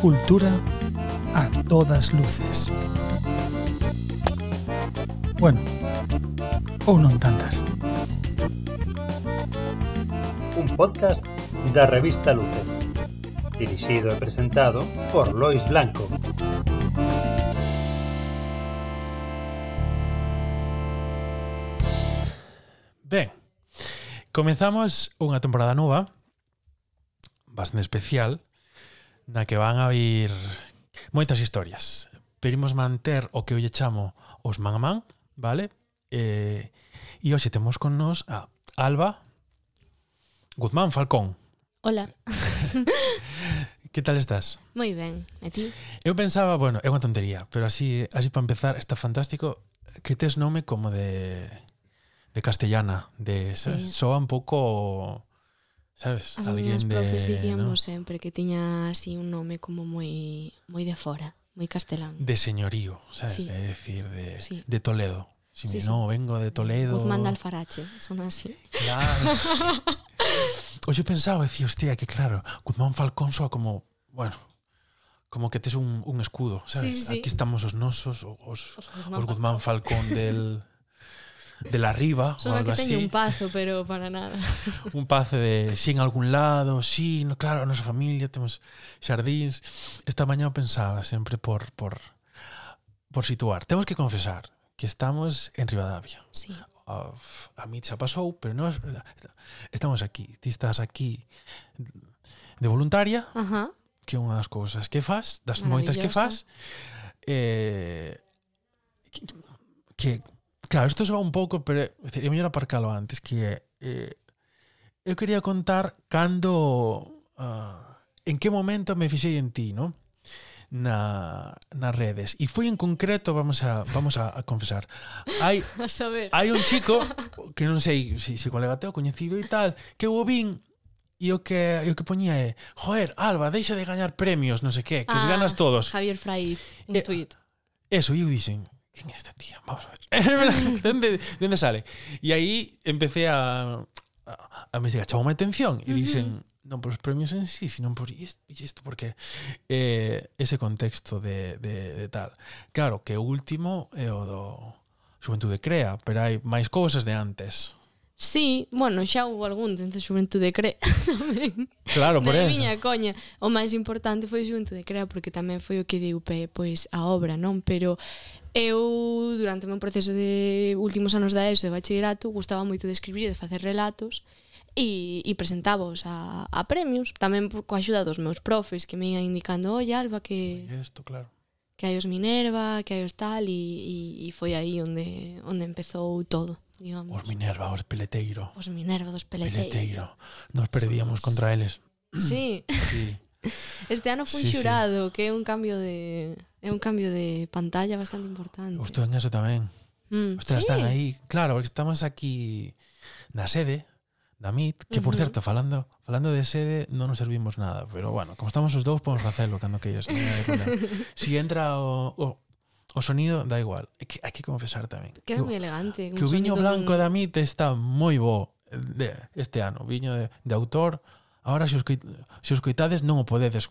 Cultura a todas luces. Bueno, ou non tantas. Un podcast da revista Luces. Dirixido e presentado por Lois Blanco. Comezamos unha temporada nova bastante especial na que van a vir moitas historias. Perimos manter o que hoxe chamo os man a man, vale? Eh, e hoxe temos con nos a Alba Guzmán Falcón. Hola. que tal estás? Moi ben, e ti? Eu pensaba, bueno, é unha tontería, pero así, así para empezar, está fantástico que tes nome como de de castellana, de sí. soa un pouco sabes, As alguén de, profes dicíamos ¿no? sempre que tiña así un nome como moi moi de fora, moi castelán. De señorío, sabes, sí. de decir de sí. de Toledo. Si sí, sí. no, vengo de Toledo. Guzmán de Alfarache, son así. Claro. Oxe, pensaba, decía, hostia, que claro, Guzmán Falcón soa como, bueno, como que tes un, un escudo, sabes? Sí, sí. Aquí estamos os nosos, os, os, os Guzmán Falcón del de la riba Só que teño así. un pazo, pero para nada un pazo de si sí, en algún lado si, sí, no, claro, a nosa familia temos xardíns esta mañá pensaba sempre por, por, por situar temos que confesar que estamos en Rivadavia sí. a, a mí xa pasou, pero nós estamos aquí, ti estás aquí de voluntaria Ajá. que é unha das cousas que fas das moitas que fas eh, que, que Claro, isto se un pouco, pero sería mellor aparcalo antes que eh, eu quería contar cando uh, ah, en que momento me fixei en ti, ¿no? Na, nas redes e foi en concreto vamos a vamos a, a confesar hai a saber. hai un chico que non sei se si, si colega teu coñecido e tal que o vin e o que e o que poñía é joder Alba deixa de gañar premios non sei que que ah, os ganas todos Javier Fraiz, un e, tweet eso e eu dixen ¿Quién es esta tía? Vamos a ver. ¿Dónde, ¿Dónde, sale? Y ahí empecé a, a, a investigar, llamó mi atención y uh -huh. dicen, no por los premios en sí, sino por y esto, y esto porque eh, ese contexto de, de, de, tal. Claro, que último é o do Xuventude Crea, pero hai máis cousas de antes. Sí, bueno, xa houve algún dentro de Xuventude Crea tamén. Claro, por eso. miña coña. O máis importante foi Xuventude Crea porque tamén foi o que deu pé pois a obra, non? Pero Eu, durante o meu proceso de últimos anos da ESO de bachillerato, gustaba moito de escribir e de facer relatos e, e presentábos a, a premios, tamén por, coa axuda dos meus profes que me ian indicando, oi Alba, que... Esto, claro. Que hai os Minerva, que hai os tal, e, e, e foi aí onde, onde empezou todo. Digamos. Os Minerva, os Peleteiro. Os Minerva dos Peleteiro. Peleteiro. Nos perdíamos Somos... contra eles. Sí. sí. Este ano foi sí, xurado, sí. que é un cambio de É un cambio de pantalla bastante importante. Gustou eso tamén. Mm, Ostras, sí. están aí, claro, porque estamos aquí na sede da MIT, que por uh -huh. certo, falando falando de sede, non nos servimos nada, pero bueno, como estamos os dous, podemos facelo cando queiras. si entra o, o, o sonido, da igual. Hai que, hai que confesar tamén. Queda que, moi elegante. Que o viño blanco con... da MIT está moi bo eh, de, este ano, viño de, de autor. Ahora, se os, se os coitades, non o podedes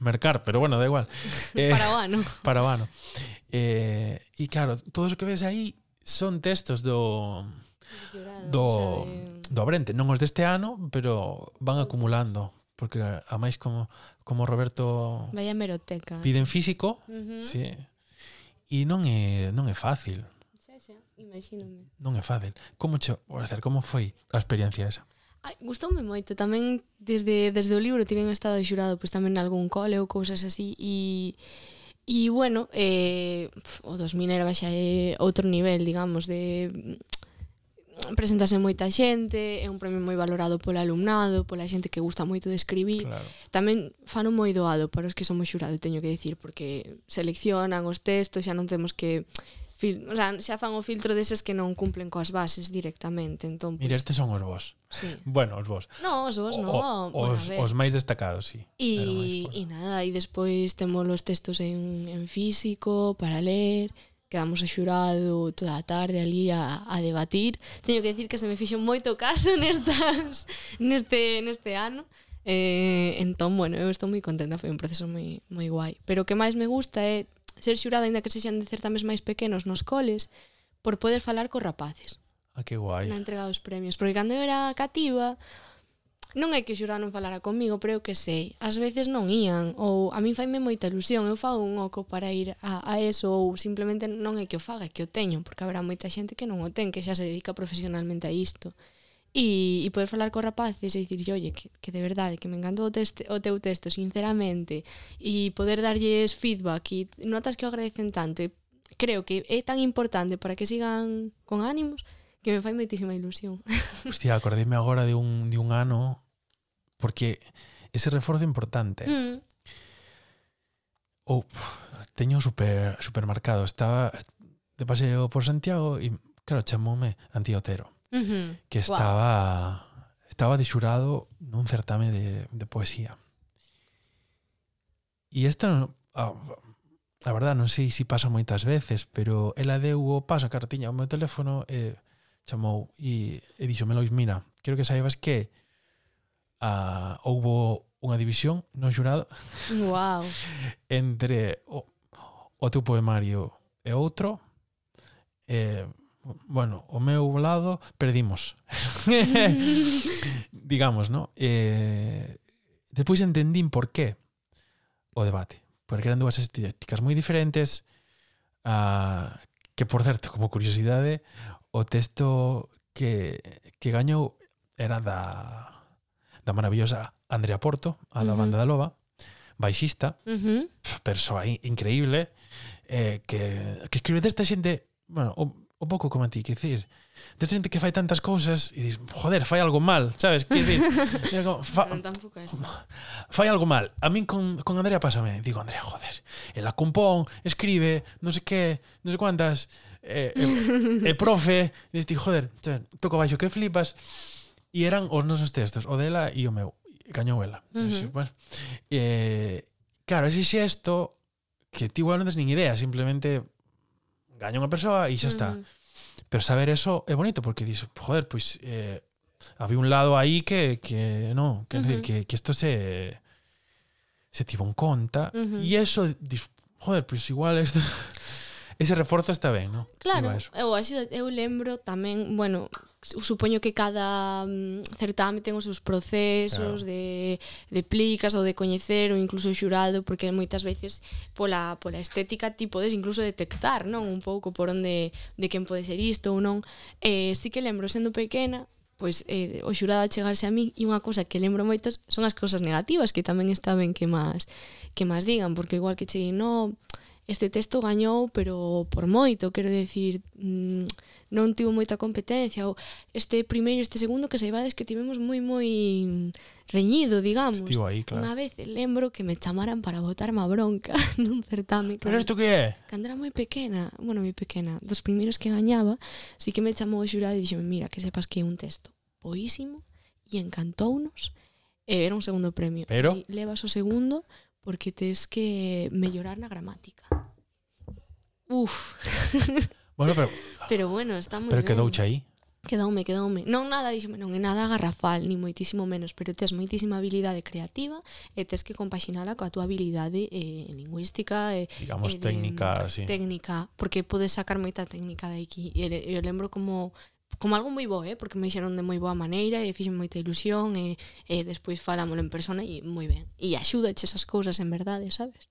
mercar, pero bueno, da igual. Eh, Para vano. Eh, e claro, todo o que ves aí son textos do do, do Abrente, non os deste ano, pero van acumulando porque a máis como como Roberto Vaya meroteca. Piden físico, uh -huh. sí. E non é non é fácil. Xa, xa, imagínome. Non é fácil. Como che, como foi a experiencia esa? Ai, gustoume moito, tamén desde, desde o libro tiven estado de xurado pois tamén algún cole ou cousas así e E bueno, eh, o 2000 era xa é outro nivel, digamos, de mm, presentase moita xente, é un premio moi valorado polo alumnado, pola xente que gusta moito de escribir. Claro. Tamén fano moi doado para os que somos xurado, teño que decir, porque seleccionan os textos, xa non temos que fil, o sea, xa fan o filtro deses que non cumplen coas bases directamente, entón pues, Mira, estes son os vos. Sí. Bueno, os vos. No, os vos o, no, o, bueno, os, os máis destacados, sí. E e nada, e despois temos os textos en en físico para ler quedamos o xurado toda a tarde ali a, a debatir. Teño que decir que se me fixo moito caso nestas, neste, neste ano. Eh, entón, bueno, eu estou moi contenta, foi un proceso moi, moi guai. Pero o que máis me gusta é ser xurado, ainda que sexan de certames máis pequenos nos coles, por poder falar cos rapaces. Ah, que guai. Na entrega dos premios. Porque cando eu era cativa, non é que o xurado non falara comigo, pero eu que sei. Ás veces non ían, ou a min faime moita ilusión, eu fago un oco para ir a, a eso, ou simplemente non é que o faga, é que o teño, porque haberá moita xente que non o ten, que xa se dedica profesionalmente a isto e, e poder falar co rapaces e dicir, oye, que, que de verdade, que me encantou o, teste, o teu texto, sinceramente, e poder darlles feedback, e notas que o agradecen tanto, e creo que é tan importante para que sigan con ánimos, que me fai moitísima ilusión. Hostia, acordéme agora de un, de un ano, porque ese reforzo importante. Mm. Oh, teño super, super marcado. Estaba de paseo por Santiago e, claro, chamoume Antiotero uh -huh. que estaba wow. estaba de xurado nun certame de, de poesía. E esta, ah, a, a verdad, non sei se si pasa moitas veces, pero ela deu o paso a cartiña ao meu teléfono e chamou e, e díxome, Lois, mira, quero que saibas que a, houbo unha división no xurado wow. entre o, o teu poemario e outro eh, bueno, o meu lado perdimos. Digamos, ¿no? Eh, despois entendín por qué o debate. Porque eran dúas estéticas moi diferentes uh, que, por certo, como curiosidade, o texto que, que gañou era da, da maravillosa Andrea Porto, a da uh -huh. banda da Loba, baixista, uh -huh. persoa in, increíble, eh, que, que escribe desta xente bueno, o, o pouco como a ti, que decir, de xente que fai tantas cousas e dis, joder, fai algo mal, sabes? Que decir, digo, fa, fai algo mal. A min con, con Andrea pásame, digo, Andrea, joder, ela compón, escribe, non sei que, non sei quantas, e, eh, eh, profe, dis, ti, joder, toco baixo que flipas, e eran os nosos textos, o dela e o meu, cañou ela. Uh -huh. bueno, eh, claro, ese xesto que ti, igual non tens nin idea, simplemente gaña unha persoa e xa está. Mm. Pero saber eso é bonito porque dis, joder, pois eh, había un lado aí que que no, que, uh decir, que que isto se se tivo en conta e eso dis, joder, pois igual esto ese reforzo está ben, non? Claro, eu, eu lembro tamén, bueno, supoño que cada um, certame ten os seus procesos claro. de, de plicas ou de coñecer ou incluso xurado, porque moitas veces pola, pola estética ti podes incluso detectar, non? Un pouco por onde de quen pode ser isto ou non. Eh, sí que lembro sendo pequena, pois eh, o xurado a chegarse a min e unha cousa que lembro moitas son as cousas negativas que tamén está ben que máis que máis digan, porque igual que che no, este texto gañou, pero por moito, quero decir, mm, non tivo moita competencia, ou este primeiro, este segundo, que saibades que tivemos moi, moi reñido, digamos. Estivo aí, claro. Unha vez lembro que me chamaran para botar má bronca nun certame. Pero isto que é? Cando era moi pequena, bueno, moi pequena, dos primeiros que gañaba, sí que me chamou o xurado e dixome, mira, que sepas que é un texto boísimo e encantounos, e era un segundo premio. Pero? E levas o segundo porque tes que mellorar na gramática. Uf. bueno, pero... Pero bueno, está moi Pero quedouche aí. Quedoume, quedoume. Non nada, díxome, non é nada garrafal, ni moitísimo menos, pero tes moitísima habilidade creativa e tes que compaxinala coa túa habilidade eh, lingüística e digamos eh, técnica, así. sí. Técnica, porque podes sacar moita técnica de aquí. E eu lembro como como algo moi bo, eh, porque me dixeron de moi boa maneira e fixen moita ilusión e, e despois falámolo en persona e moi ben. E axúdache esas cousas en verdade, sabes?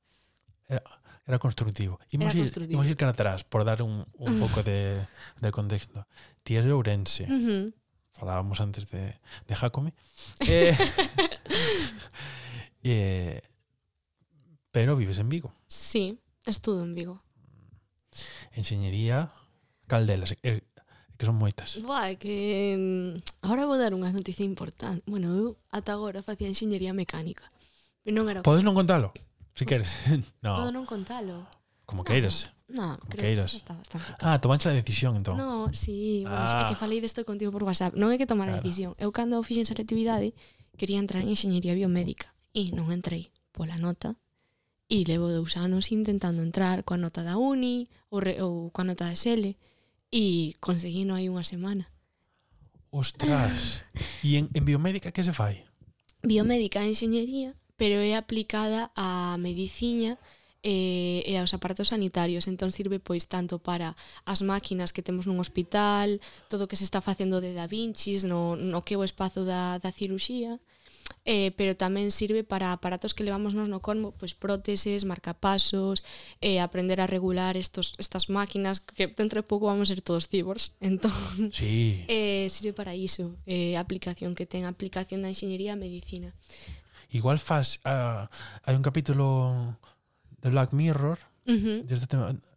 Era Era constructivo. Imos, Era ir, imos ir cara atrás, por dar un, un pouco de, de contexto. Ti és de Ourense. Uh -huh. Falábamos antes de, de Jacome. Eh, eh, pero vives en Vigo. Sí, estudo en Vigo. Enxeñería, caldelas, eh, que son moitas. Buah, que mm, agora vou dar unha noticia importante. Bueno, eu ata agora facía enxeñería mecánica. Pero non era... Podes non contalo? Se queres. No. Podo non contalo. Como queiras. No, Como creo queiras. Está bastante. Ah, tomanche a decisión entón. No, sí, bueno, ah. é que ah. falei desto contigo por WhatsApp. Non é que tomar claro. a decisión. Eu cando fixen selectividade quería entrar en enxeñería biomédica e non entrei pola nota e levo dous anos intentando entrar coa nota da uni ou, re, ou coa nota da SL e conseguí non hai unha semana. Ostras! e en, en biomédica que se fai? Biomédica e enxeñería pero é aplicada á mediciña e, e aos aparatos sanitarios. Entón sirve pois tanto para as máquinas que temos nun hospital, todo o que se está facendo de Da Vincis no, no que o espazo da, da ciruxía, eh, pero tamén sirve para aparatos que levamos nos no cormo, pois próteses, marcapasos, eh, aprender a regular estos, estas máquinas que dentro de pouco vamos a ser todos cibors. Entón, sí. eh, sirve para iso, eh, aplicación que ten aplicación da enxeñería a medicina. Igual faz uh, ah, hai un capítulo de Black Mirror uh -huh. desde,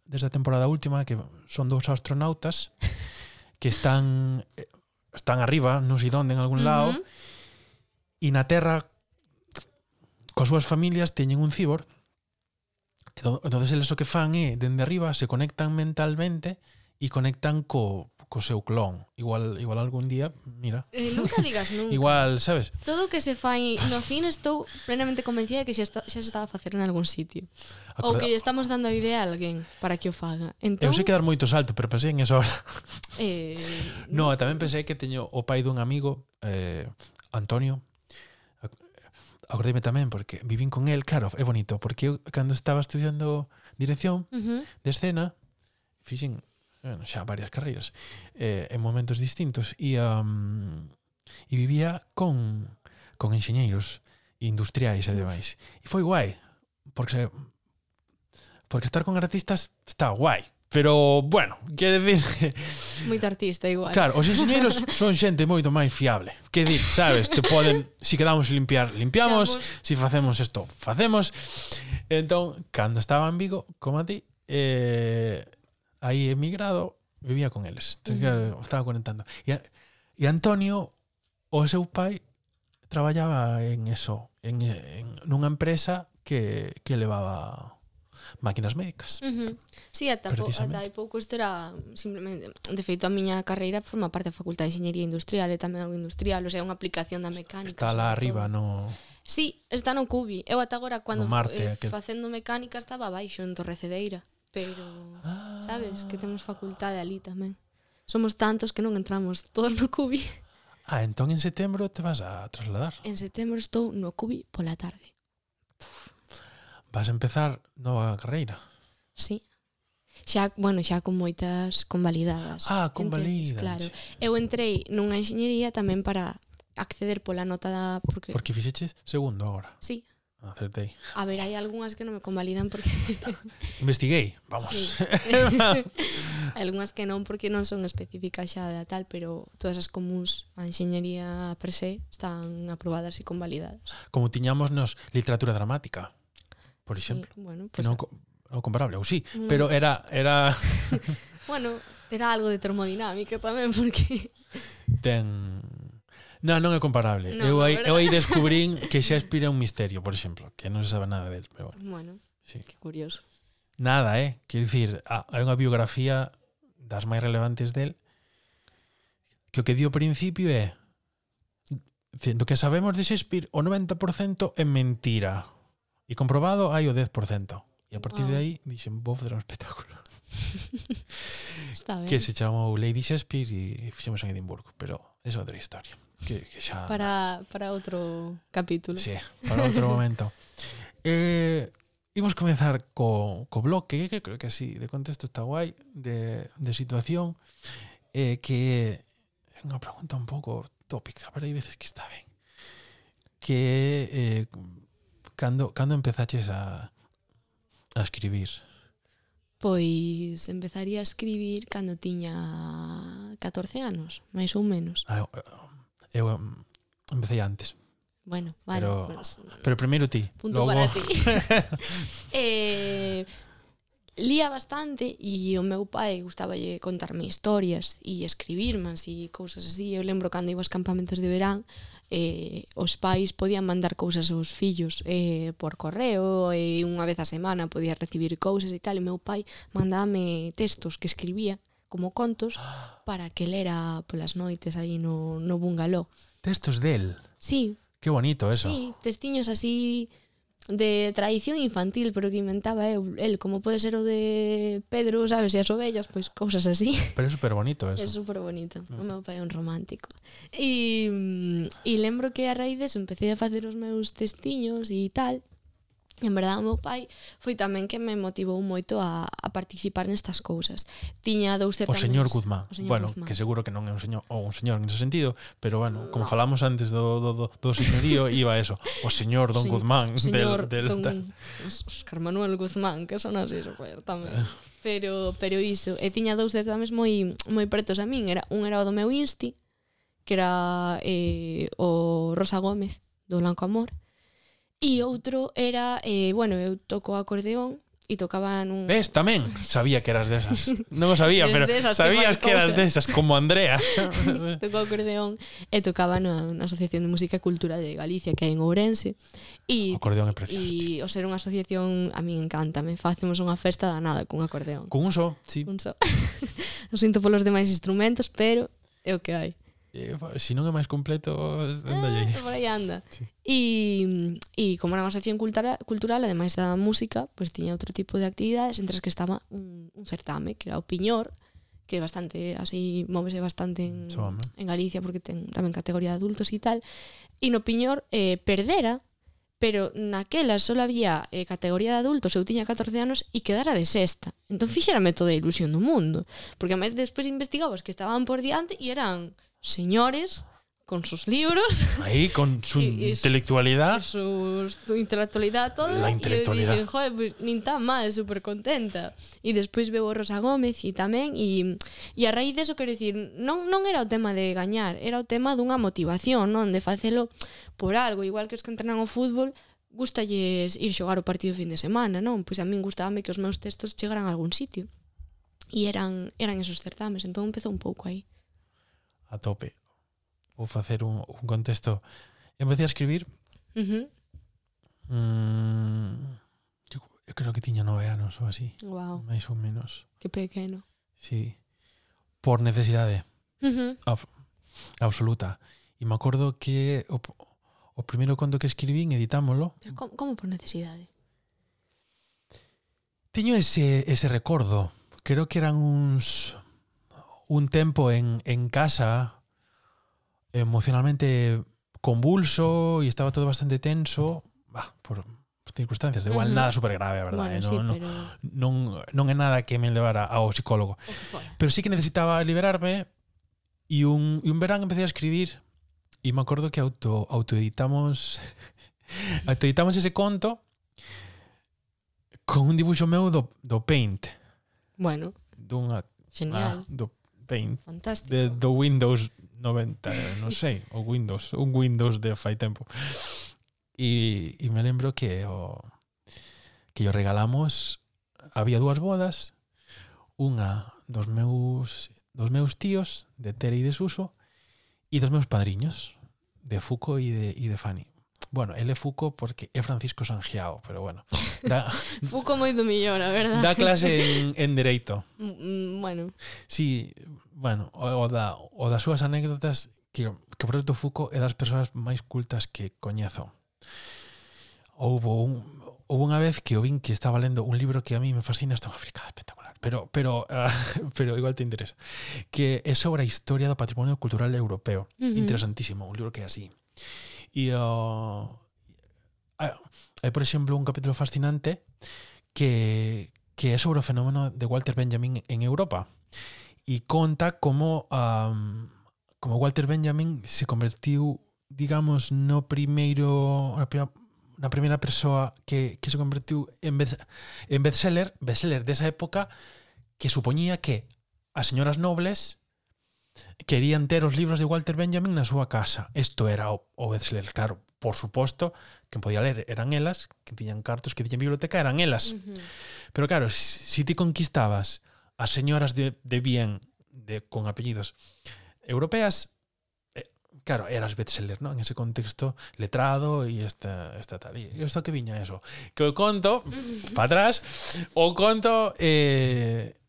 desde a temporada última que son dous astronautas que están eh, están arriba, non sei onde, en algún uh -huh. lado e na Terra coas súas familias teñen un cibor entonces eles o que fan é dende arriba se conectan mentalmente e conectan co co seu clon. Igual igual algún día, mira. Eh, nunca digas nunca. igual, sabes? Todo o que se fai no fin estou plenamente convencida de que xa, está, xa se estaba a facer en algún sitio. Acorda... Ou que lle estamos dando a idea a alguén para que o faga. Entón... Eu sei entón- que dar moito salto, pero pensei en esa hora. Eh... no, tamén pensei que teño o pai dun amigo, eh, Antonio, acordéme tamén porque vivín con el, claro, é bonito, porque eu cando estaba estudiando dirección uh -huh. de escena, fixen bueno, xa varias carreiras, eh, en momentos distintos, e, um, e vivía con, con enxeñeiros industriais e demais. E foi guai, porque porque estar con artistas está guai. Pero, bueno, que decir... Moito artista igual. Claro, os enxeñeiros son xente moito máis fiable. Que dir, sabes, te poden... Si quedamos limpiar, limpiamos. Si facemos isto, facemos. Entón, cando estaba en Vigo, como a ti, eh, aí emigrado, vivía con eles. Entón, uh -huh. Estaba conectando. E, e Antonio, o seu pai, traballaba en eso, en, en nunha empresa que, que levaba máquinas médicas. Uh -huh. Sí, ata, po, ata hai pouco isto era simplemente, de feito a miña carreira forma parte da Facultade de Ingeniería Industrial e tamén algo industrial, o sea, unha aplicación da mecánica. Está lá arriba, no... Sí, está no Cubi. Eu ata agora, cando no Marte, eh, aquel... facendo mecánica, estaba abaixo en Torrecedeira pero sabes que ah. temos facultade ali tamén. Somos tantos que non entramos todos no cubi. Ah, entón en setembro te vas a trasladar. En setembro estou no cubi pola tarde. Vas a empezar nova carreira. Sí. Xa, bueno, xa con moitas convalidadas. Ah, convalidas. Claro. Eu entrei nunha enxeñería tamén para acceder pola nota da... Porque, porque fixeches segundo agora. Sí, Acertei. A ver, hai algunhas que non me convalidan porque... Investiguei, vamos. Sí. algunhas que non porque non son específicas xa da tal, pero todas as comuns a enxeñería per se están aprobadas e convalidadas. Como tiñamos nos literatura dramática, por sí, exemplo. Bueno, pues, que non, non comparable, ou sí, mm. pero era... era... bueno, era algo de termodinámica tamén, porque... Ten, Non, non é comparable. No, eu aí, eu aí descubrín que Shakespeare é un misterio, por exemplo, que non se sabe nada del, pero bueno. Bueno, sí. que curioso. Nada, eh? Quero dicir, hai unha biografía das máis relevantes del que o que dio ao principio é do que sabemos de Shakespeare o 90% é mentira e comprobado hai o 10%. E a partir wow. de aí dixen, vou fazer un espectáculo. Está ben. Que se chamou Lady Shakespeare e fixemos en Edimburgo, pero é outra historia. Que, que xa... Para, para outro capítulo. Sí, para outro momento. eh, imos comenzar co, co bloque, que creo que así de contexto está guai, de, de situación, eh, que é unha pregunta un pouco tópica, pero hai veces que está ben. Que eh, cando, cando empezaches a, a escribir? Pois empezaría a escribir cando tiña 14 anos, máis ou menos. Ah, eu empecé antes. Bueno, vale. Pero, pues, pero primeiro ti. Punto logo... para ti. eh, lía bastante e o meu pai gustaballe contarme historias e escribirme e cousas así. Eu lembro cando iba aos campamentos de verán, eh, os pais podían mandar cousas aos fillos eh, por correo e unha vez a semana podía recibir cousas e tal. E meu pai mandame textos que escribía como contos para que lera polas noites aí no, no bungaló. Textos del. Sí, Que bonito eso. Sí, testiños así de tradición infantil, pero que inventaba eu, el, como pode ser o de Pedro, sabes, e as ovellas, pois cousas así. Pero é super bonito É eso. super bonito. O meu pai é un romántico. E, mm, e lembro que a raíz deso empecé a facer os meus testiños e tal. en verdade, o meu pai foi tamén que me motivou moito a, a participar nestas cousas. Tiña dous certames. O señor Guzmán. O señor bueno, Guzmán. que seguro que non é un señor ou un señor en ese sentido, pero bueno, como falamos antes do do do, do señorío, iba eso, o señor Don señor, Guzmán señor del, del Don. Oscar Manuel Guzmán, que son así super tamén. Eh. Pero pero iso, e tiña dous certames moi moi pretos a min, era un era o do meu insti, que era eh, o Rosa Gómez do Blanco Amor, E outro era, eh, bueno, eu toco acordeón e tocaban un... Ves, tamén sabía que eras desas. Non o sabía, pero desas, sabías que, que eras desas, como Andrea. Tocou acordeón e tocaba na, na Asociación de Música e Cultura de Galicia que hai en Ourense. E, o acordeón é precioso. E o ser unha asociación a mí encanta, me facemos unha festa danada cun acordeón. Cun un só, sí. Un só. o sinto polos demais instrumentos, pero é o que hai. Eh, si non é máis completo, anda eh, aí. Eh, por aí anda. Sí. E, e como era unha sección cultura, cultural, ademais da música, pois pues, tiña outro tipo de actividades, entre as que estaba un, un certame, que era o Piñor, que bastante, así, móvese bastante en, Chome. en Galicia, porque ten tamén categoría de adultos e tal. E no Piñor eh, perdera, pero naquela só había eh, categoría de adultos, eu tiña 14 anos e quedara de sexta. Entón fixérame toda a ilusión do mundo, porque máis despois investigabas que estaban por diante e eran señores con sus libros. Ahí, con su y, intelectualidad. Y su, su, intelectualidad, toda. La intelectualidad. Y dixen, joder, pues nin tan mal, super contenta. E despois veo a Rosa Gómez e tamén, e, e a raíz deso, quero dicir, non, non era o tema de gañar, era o tema dunha motivación, non? De facelo por algo, igual que os que entrenan o fútbol, gustalles ir xogar o partido fin de semana, non? Pois a min gustábame que os meus textos chegaran a algún sitio. E eran, eran esos certames, entón empezou un pouco aí a tope. Vou facer un, un contexto. Empecé a escribir. Uh -huh. mm, eu, eu creo que tiña nove anos ou así. Wow. Mais ou menos. Que pequeno. Sí. Por necesidade. Uh -huh. Ab absoluta. E me acordo que o, o primeiro conto que escribín editámolo. Pero como, como por necesidade? Tiño ese, ese recordo. Creo que eran uns un tempo en, en casa emocionalmente convulso y estaba todo bastante tenso, bah, por circunstancias, igual uh -huh. nada super grave, a verdade, bueno, eh, no, sí, non, pero... non, non é nada que me levara ao psicólogo. Pero sí que necesitaba liberarme e un, e un verán empecé a escribir e me acordo que auto autoeditamos autoeditamos ese conto con un dibuixo meu do, do Paint. Bueno. Dunha, Genial. Ah, do Paint Fantástico. De, do Windows 90, non sei, o Windows, un Windows de fai tempo. E, e me lembro que o que o regalamos había dúas bodas, unha dos meus dos meus tíos de Tere e de Suso e dos meus padriños de Fuco e de, e de Fanny. Bueno, el é porque é Francisco Sangiao, pero bueno. Da, Fuco moi do millón, a verdad. Da clase en, en dereito. Mm, mm bueno. Sí, bueno, o, o, da, o das súas anécdotas que, que o proxecto Foucault é das persoas máis cultas que coñezo. Houbo un, houbo unha vez que o vin que estaba lendo un libro que a mí me fascina, está unha fricada espectacular, pero pero uh, pero igual te interesa, que é sobre a historia do patrimonio cultural europeo. Uh -huh. Interesantísimo, un libro que é así. E uh, ah, ah, hai, por exemplo, un capítulo fascinante que que é sobre o fenómeno de Walter Benjamin en Europa e conta como, um, como Walter Benjamin se convertiu, digamos, no primeiro na primeira, na primeira persoa que, que se convertiu en, bez, en bestseller, bestseller desa época que supoñía que as señoras nobles querían ter os libros de Walter Benjamin na súa casa. Isto era o, o bestseller, claro, por suposto, que podía ler eran elas, que tiñan cartos, que tiñan biblioteca, eran elas. Uh -huh. Pero claro, si, si ti conquistabas as señoras de, de bien de, con apellidos europeas eh, Claro, eras bestseller, ¿no? En ese contexto letrado e esta, esta tal. E isto que viña eso. Que o conto, para atrás, o conto eh,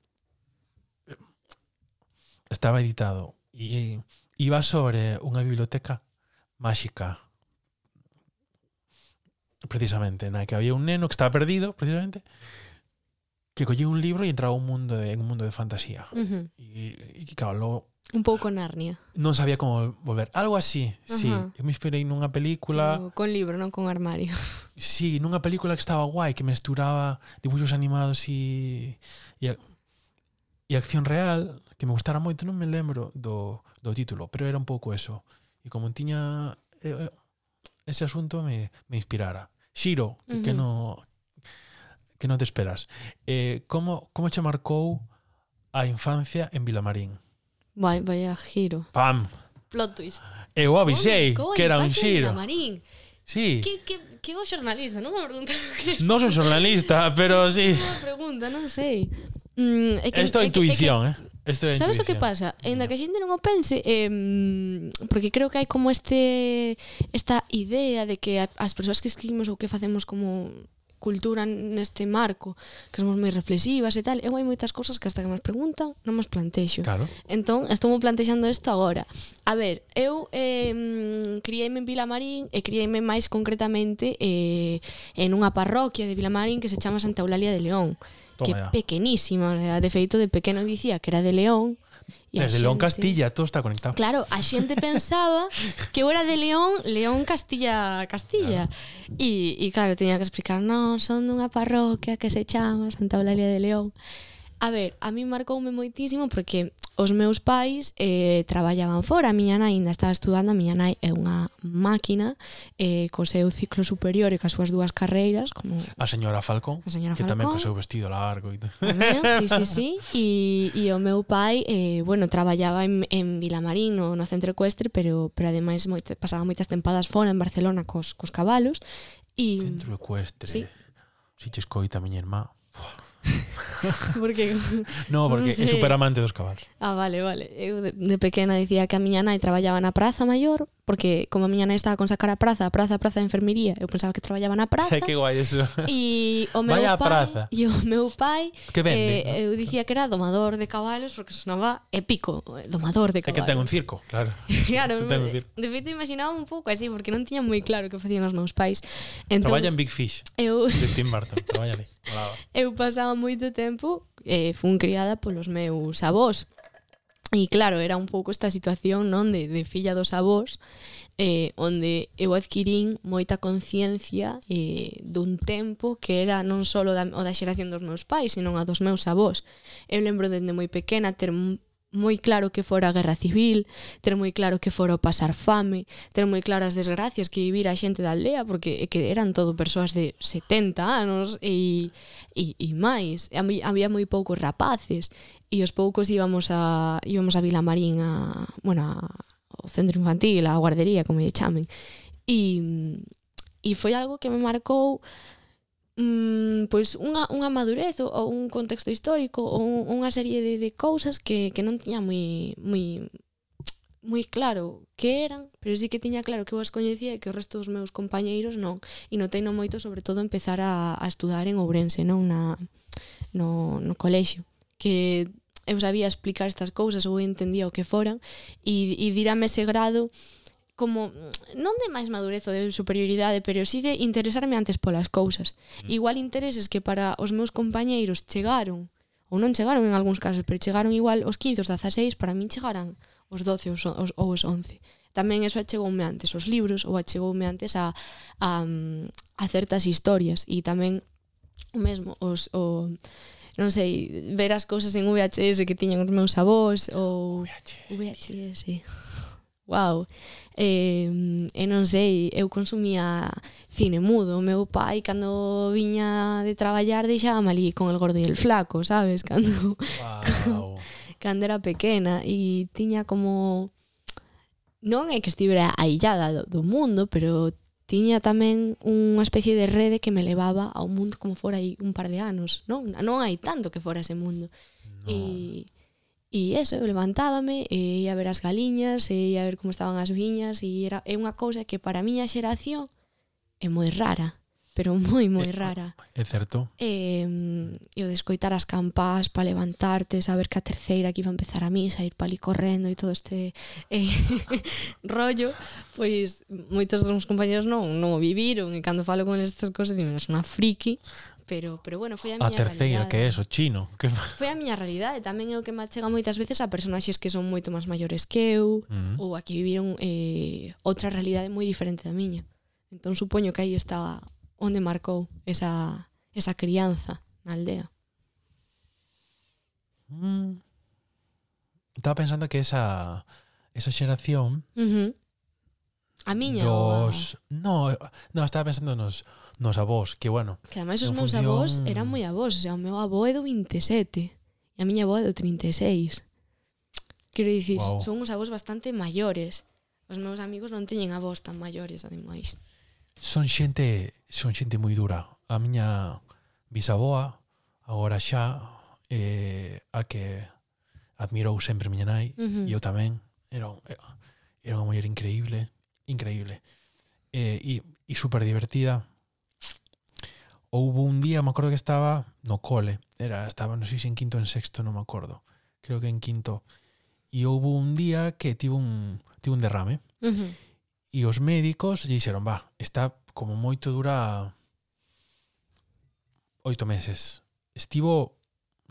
estaba editado e iba sobre unha biblioteca máxica precisamente, na que había un neno que estaba perdido, precisamente, que collía un libro e entraba un mundo de, un mundo de fantasía. Uh -huh. e, e, claro, logo Un pouco Narnia. Non sabía como volver. Algo así, Ajá. sí. Eu me inspirei nunha película... Pero con libro, non con armario. Sí, nunha película que estaba guai, que mesturaba dibuixos animados e... e, e acción real, que me gustara moito, non me lembro do, do título, pero era un pouco eso. E como tiña eh, eh, ese asunto me, me inspirara. Shiro, que, uh -huh. que, no, que non te esperas. Eh, como, como che marcou a infancia en Vilamarín? Vai, vai a giro. Pam! Plot twist. Eu avisei oh, que era un xiro. Vilamarín. Sí. Que, que, que vos xornalista, non me pregunta Non son xornalista, pero sí. Non pregunta, non sei. Mm, é que, Esto é intuición, é que, é que, eh? Esto é Sabes intuición. o que pasa? Ainda que a xente non o pense, eh, porque creo que hai como este esta idea de que as persoas que escribimos ou que facemos como cultura neste marco, que somos moi reflexivas e tal, eu hai moitas cousas que hasta que nos preguntan non nos plantexo. Claro. Entón, estou plantexando isto agora. A ver, eu eh, criei-me en Vilamarín e criei-me máis concretamente eh, en unha parroquia de Vilamarín que se chama Santa Eulalia de León, Toma que é pequenísima, de feito de pequeno dicía que era de León, E Desde xente... León Castilla, todo está conectado. Claro, a xente pensaba que eu era de León, León Castilla Castilla. E, e claro, teña que explicar, non, son dunha parroquia que se chama Santa Eulalia de León. A ver, a mí marcoume moitísimo porque os meus pais eh, traballaban fora, a miña nai ainda estaba estudando, a miña nai é unha máquina eh, co seu ciclo superior e coas súas dúas carreiras como A señora Falcón, a señora que tamén co seu vestido largo e tal. Sí, sí, sí, e, e o meu pai eh, bueno, traballaba en, en Vilamarín no, no centro ecuestre, pero, pero ademais moita, pasaba moitas tempadas fora en Barcelona cos, cos cabalos e... Centro ecuestre, sí. si che escoita miña irmá Buah. porque No, porque non sei. é superamante dos cabalos. Ah, vale, vale. Eu de, de pequena dicía que a miña nai traballaba na praza maior, porque como a miña nai estaba con sacar a praza, a praza, a praza de enfermería, eu pensaba que traballaba na praza. que guai eso. E o meu Vaya a pai, praza. e o meu pai Que vende, eh, eu dicía que era domador de cabalos porque sonaba épico, eh, domador de É que ten un circo, claro. claro, ten un circo. de feito imaginaba un pouco así porque non tiña moi claro que facían os meus pais. Entón, Traballa en Big Fish, eu de Tim Burton, traballa ali. Eu pasaba moito tempo e eh, fun criada polos meus avós. E claro, era un pouco esta situación non de, de filla dos avós eh, onde eu adquirín moita conciencia eh, dun tempo que era non só da, o da xeración dos meus pais, senón a dos meus avós. Eu lembro dende moi pequena ter moi claro que fora a guerra civil, ter moi claro que fora o pasar fame, ter moi claras desgracias que vivir a xente da aldea, porque que eran todo persoas de 70 anos e, e, e máis. E había moi poucos rapaces e os poucos íbamos a íbamos a Vila Marín a, bueno, a, ao centro infantil, a guardería, como lle chamen. E, e foi algo que me marcou mm, pois unha, unha madurez ou, ou un contexto histórico ou unha serie de, de cousas que, que non tiña moi, moi, moi claro que eran, pero sí que tiña claro que eu as coñecía e que o resto dos meus compañeiros non. E notei non moito, sobre todo, empezar a, a estudar en Ourense, non na, no, no colexio. Que eu sabía explicar estas cousas ou entendía o que foran e, e dirame ese grado como mm, non de máis madurez ou de superioridade, pero si sí de interesarme antes polas cousas. Mm. Igual intereses que para os meus compañeiros chegaron, ou non chegaron en algúns casos, pero chegaron igual os 15, os 16, para min chegaran os 12 os, os, ou os 11. Tamén eso achegoume antes os libros ou achegoume antes a, a, mm, a certas historias e tamén o mesmo os o non sei, ver as cousas en VHS que tiñan os meus avós ou VHS, VHS wow. E, e non sei, eu consumía cine mudo. O meu pai, cando viña de traballar, deixaba ali con el gordo e el flaco, sabes? Cando, wow. cando era pequena. E tiña como... Non é que estivera aillada do mundo, pero tiña tamén unha especie de rede que me levaba ao mundo como fora aí un par de anos, non? Non hai tanto que fora ese mundo. No. E E eso, eu levantábame e ia ver as galiñas, e ia ver como estaban as viñas, e era é unha cousa que para a miña xeración é moi rara, pero moi moi rara. É, é certo. E, e o de escoitar as campás para levantarte, saber que a terceira que iba a empezar a misa, ir pali correndo e todo este e, eh, rollo, pois moitos dos meus compañeros non, non o viviron e cando falo con estas cousas dime, es unha friki, pero pero bueno, foi a ah, miña A terceira realidade. que é eso, chino, que Foi a miña realidade, tamén é o que me chega moitas veces a personaxes que son moito máis maiores que eu mm. ou a que viviron eh, outra realidade moi diferente da miña. Entón supoño que aí está onde marcou esa esa crianza na aldea. Mm. Estaba pensando que esa esa xeración uh -huh. a miña dos... ou a... No, no, estaba pensando nos nos avós, que bueno. Que ademais os meus función... avós eran moi avós, o sea, o meu avó é do 27 e a miña avó é do 36. Quero dicir, wow. son uns avós bastante maiores. Os meus amigos non teñen avós tan maiores, ademais. Son xente, son xente moi dura. A miña bisaboa, agora xa, eh, a que admirou sempre miña nai, uh -huh. e eu tamén, era, era unha muller increíble, increíble. Eh, e, e super divertida houve un día, me acordo que estaba no cole, era, estaba, non sei se en quinto en sexto, non me acordo, creo que en quinto, e houve un día que tivo un, tivo un derrame, uh -huh. e os médicos lle dixeron, va, está como moito dura oito meses. Estivo,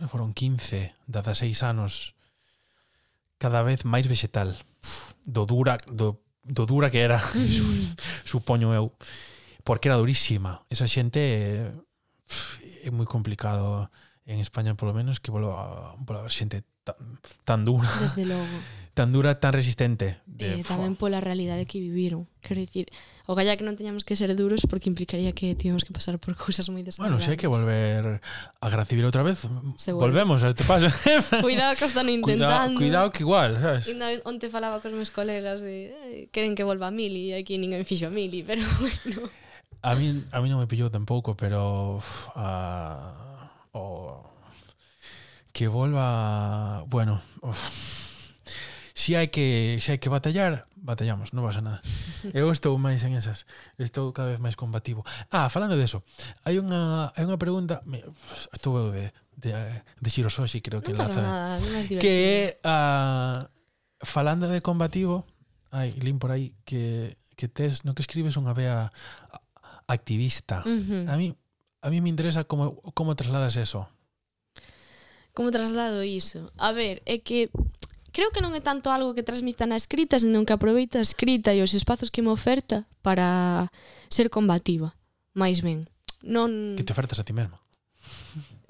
foron 15, 16 anos, cada vez máis vegetal, do dura, do, do dura que era, supoño eu porque era durísima. Esa xente é moi complicado en España polo menos que volva, volva a ver xente tan, tan dura. Desde logo. Tan dura, tan resistente. De, eh, tamén pola realidade que viviron. Quero dicir, o galla que non teñamos que ser duros porque implicaría que tivemos que pasar por cousas moi desagradables. Bueno, se hai que volver a Guerra Civil outra vez, Se volvemos a este paso. cuidado que están intentando. Cuidado, cuidado que igual, sabes? Ainda onte falaba cos meus colegas de eh, queren que volva a mili e aquí ninguén fixo a mili, pero bueno. A mí, a mí non me pillou tampouco, pero... Uh, oh, que volva... Bueno... uf, si hai que se hai que batallar, batallamos, non pasa nada. Eu estou máis en esas, estou cada vez máis combativo. Ah, falando de eso, hai unha hai unha pregunta, estou eu de de, de Shirososhi, creo que Non pasa nada, no que uh, falando de combativo, hai lin por aí que que tes no que escribes unha vea activista. Uh -huh. a, mí, a mí me interesa como, como trasladas eso. Como traslado iso? A ver, é que creo que non é tanto algo que transmita na escrita, senón que aproveita a escrita e os espazos que me oferta para ser combativa, máis ben. Non... Que te ofertas a ti mesma.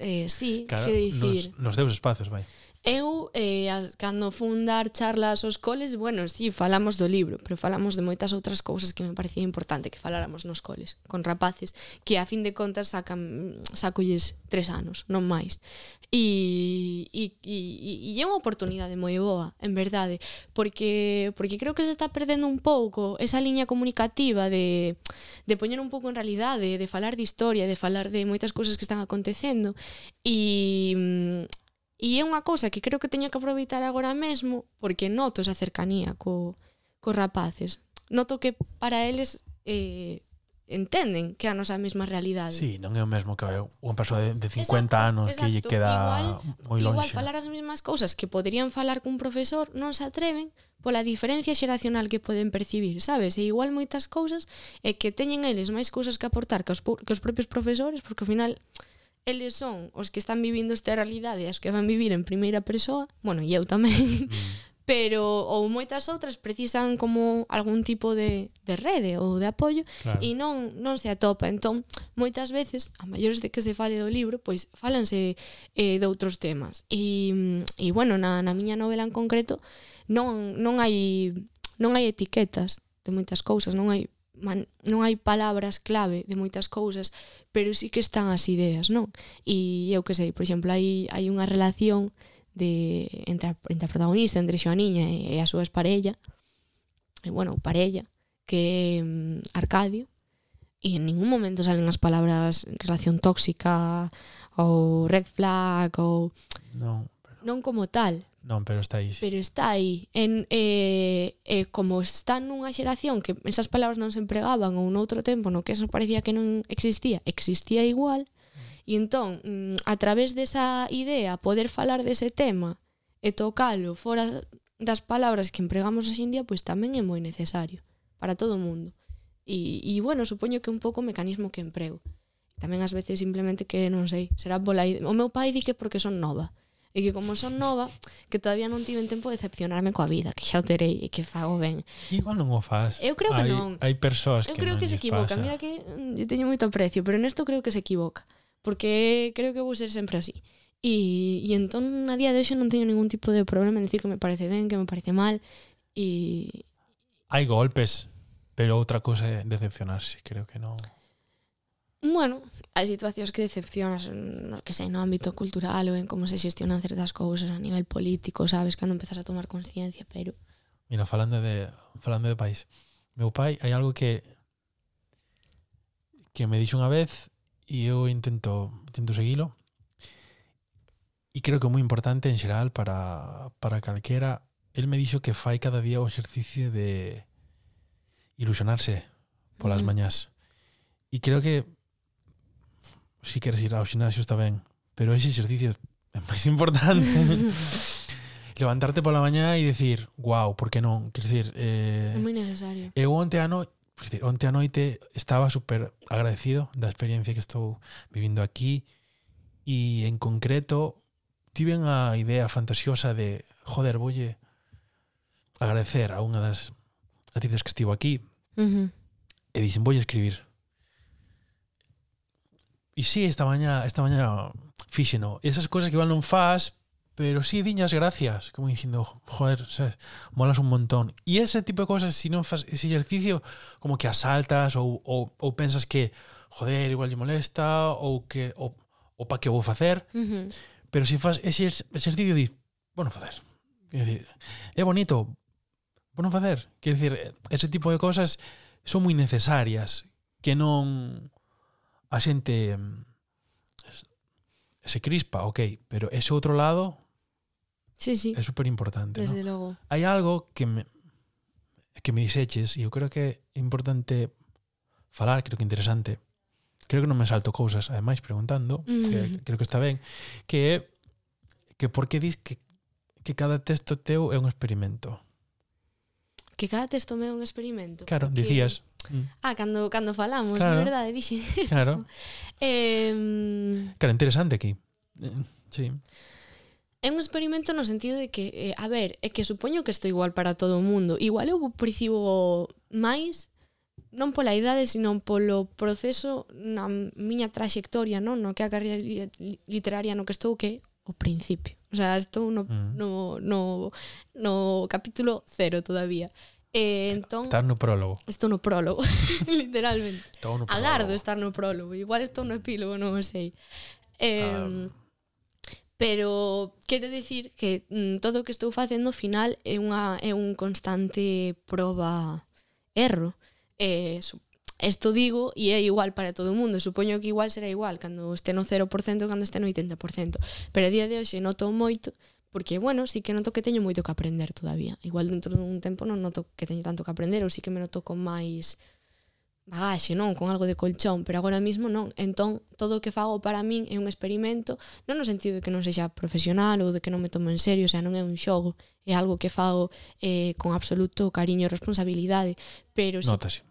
Eh, sí, claro, quero dicir... Nos, nos deus espacios, vai. Eu, eh, as, cando fun dar charlas aos coles, bueno, sí, falamos do libro, pero falamos de moitas outras cousas que me parecía importante que faláramos nos coles, con rapaces, que a fin de contas sacan, sacolles tres anos, non máis. E, e, e, e é unha oportunidade moi boa, en verdade, porque, porque creo que se está perdendo un pouco esa liña comunicativa de, de poñer un pouco en realidade, de falar de historia, de falar de moitas cousas que están acontecendo, e E é unha cousa que creo que teño que aproveitar agora mesmo porque noto esa cercanía co, co rapaces. Noto que para eles eh, entenden que é a nosa mesma realidade. Sí, non é o mesmo que unha persoa de, de 50 exacto, anos exacto. que lle queda igual, moi longe. Igual falar as mesmas cousas que poderían falar cun profesor non se atreven pola diferencia xeracional que poden percibir, sabes? E igual moitas cousas é que teñen eles máis cousas que aportar que os, que os propios profesores porque ao final eles son os que están vivindo esta realidade, as que van vivir en primeira persoa, bueno, e eu tamén, mm. pero ou moitas outras precisan como algún tipo de, de rede ou de apoio claro. e non non se atopa. Entón, moitas veces, a maiores de que se fale do libro, pois falanse eh, de outros temas. E, e bueno, na, na miña novela en concreto non, non hai non hai etiquetas de moitas cousas, non hai man, non hai palabras clave de moitas cousas, pero sí que están as ideas, non? E eu que sei, por exemplo, hai, hai unha relación de entre a, entre a protagonista, entre Xoaniña e, e a súa parella, e bueno, parella, que é um, Arcadio, e en ningún momento salen as palabras relación tóxica ou red flag ou Non, pero... non como tal, Non, pero está aí. Sí. Pero está aí. En, eh, eh, como está nunha xeración que esas palabras non se empregaban ou noutro tempo no que eso parecía que non existía, existía igual, mm. e entón, mm, a través desa idea, poder falar dese tema e tocalo fora das palabras que empregamos hoxe en día, pois tamén é moi necesario para todo o mundo. E, e bueno, supoño que un pouco o mecanismo que emprego. Tamén ás veces simplemente que non sei, será pola o meu pai di que porque son nova E que como son nova, que todavía non tive tempo de decepcionarme coa vida, que xa o terei e que fago ben. Igual non o faz. Eu creo que hai, non. Hai persoas que Eu creo que, que se equivoca. Pasa. Mira que mm, eu teño moito aprecio, pero nesto creo que se equivoca. Porque creo que vou ser sempre así. E, e entón, a día de hoxe non teño ningún tipo de problema en decir que me parece ben, que me parece mal. E... Hai golpes, pero outra cousa é decepcionarse, creo que non. Bueno, hai situacións que decepcionas, no, que sei, no ámbito cultural ou en como se xestionan certas cousas a nivel político, sabes, cando empezas a tomar conciencia, pero... Mira, falando de falando de país, meu pai hai algo que que me dixo unha vez e eu intento intento seguilo e creo que é moi importante en xeral para, para calquera. El me dixo que fai cada día o exercicio de ilusionarse polas uh mañás e creo que si queres ir ao xinaxio está ben, pero ese exercicio é máis importante. Levantarte pola mañá e decir, wow, por que non? Quer decir, eh, é moi necesario. Eh, Eu onte ano, decir, onte a noite estaba super agradecido da experiencia que estou vivindo aquí e en concreto tiven a idea fantasiosa de, joder, volle agradecer a unha das actrices que estivo aquí uh -huh. e dixen, vou escribir e si, sí, esta mañá, esta mañá fíxeno. Esas cousas que igual non faz, pero si sí, diñas gracias, como dicindo, joder, sabes, molas un montón. E ese tipo de cosas, si non faz ese exercicio, como que asaltas ou, ou, ou pensas que, joder, igual lle molesta, ou que, ou, ou pa que vou facer. Uh -huh. Pero se si faz ese exercicio, di, bueno, facer. Quer decir, é bonito, bueno, facer. Quer decir, ese tipo de cosas son moi necesarias, que non a xente mm, se crispa, ok, pero ese outro lado sí, sí. é super importante. Desde ¿no? logo. Hai algo que me, que me diseches e eu creo que é importante falar, creo que interesante. Creo que non me salto cousas, ademais preguntando, mm -hmm. que creo que está ben, que é que por que dis que que cada texto teu é un experimento que cada texto é un experimento. Claro, porque... dicías. Ah, mm. Ah, cando, cando falamos, claro. de verdade, dixen Claro. eh, claro, interesante aquí. Eh, sí. É un experimento no sentido de que, eh, a ver, é que supoño que isto igual para todo o mundo. Igual eu percibo máis non pola idade, sino polo proceso na miña traxectoria, non? No que a carreira literaria no que estou que o principio. O sea, estou no, mm. no, no, no capítulo cero todavía. E entón... estar no prólogo. Estou no prólogo, literalmente. Estou no prólogo. Agardo estar no prólogo. Igual estou no epílogo, non sei. Eh. Ah. Pero quero dicir que mm, todo o que estou facendo ao final é unha é un constante proba erro. Eh, Esto digo e é igual para todo o mundo. Supoño que igual será igual cando este no 0%, cando este no 80%. Pero a día de hoxe noto moito porque, bueno, sí que noto que teño moito que aprender todavía. Igual dentro dun tempo non noto que teño tanto que aprender, ou sí que me noto con máis bagaxe, non? Con algo de colchón, pero agora mismo non. Entón, todo o que fago para min é un experimento, non no sentido de que non sexa profesional ou de que non me tomo en serio, o sea, non é un xogo, é algo que fago eh, con absoluto cariño e responsabilidade, pero... Sí, Notase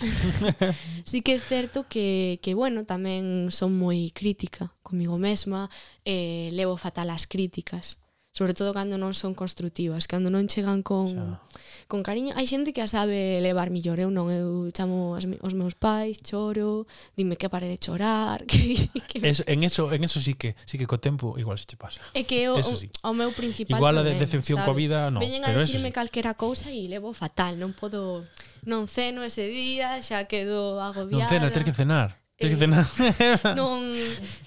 sí que é certo que, que bueno, tamén son moi crítica comigo mesma, eh, levo fatal as críticas sobre todo cando non son construtivas, cando non chegan con xa. con cariño. Hai xente que a sabe levar millor, eu non, eu chamo as, os meus pais, choro, dime que pare de chorar, que, que... Es, en eso en eso sí que sí que co tempo igual se che pasa. É que o, eso sí. o, meu principal Igual a de decepción coa vida, non, Veñen pero a dicirme sí. calquera cousa e levo fatal, non podo non ceno ese día, xa quedo agobiada. Non cenas, ter que cenar. Ter eh, que cenar. non,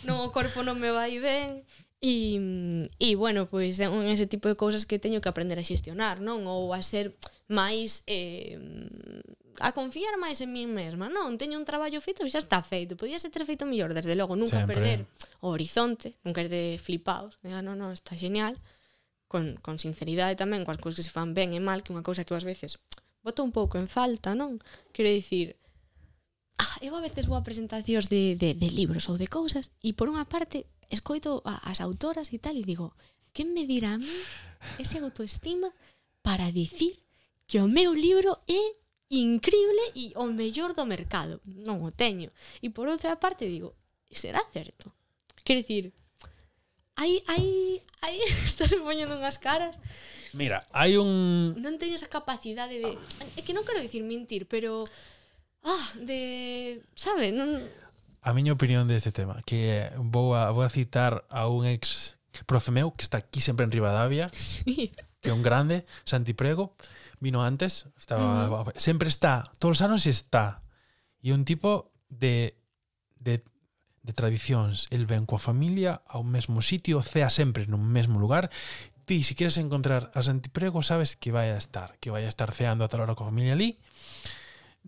non o corpo non me vai ben. E, e bueno, pois é eh, un ese tipo de cousas que teño que aprender a xestionar, non? Ou a ser máis eh, a confiar máis en mí mesma, non? Teño un traballo feito e xa está feito. Podíase ter feito mellor, desde logo, nunca Sempre. perder o horizonte, nunca es de flipaos, Diga, ah, non, non, está genial. Con, con sinceridade tamén, coas cousas que se fan ben e mal, que é unha cousa que ás veces boto un pouco en falta, non? Quero dicir, ah, eu a veces vou a presentacións de, de, de libros ou de cousas e por unha parte escoito a, as autoras e tal e digo, quen me dirá a mí ese autoestima para dicir que o meu libro é increíble e o mellor do mercado. Non o teño. E por outra parte digo, será certo? Quer dicir, hai, hai, hai, estás poñendo unhas caras. Mira, hai un... Non teño esa capacidade de... É que non quero dicir mentir, pero... Ah, de... Sabe, non a miña opinión deste tema, que vou a, vou a citar a un ex profe meu que está aquí sempre en Rivadavia, sí. que é un grande, Santi Prego, vino antes, estaba uh -huh. sempre está, todos os anos está. E un tipo de de de tradicións, el ven coa familia ao mesmo sitio, cea sempre no mesmo lugar, ti, se queres encontrar a Santiprego, sabes que vai a estar, que vai a estar ceando a tal hora coa familia ali,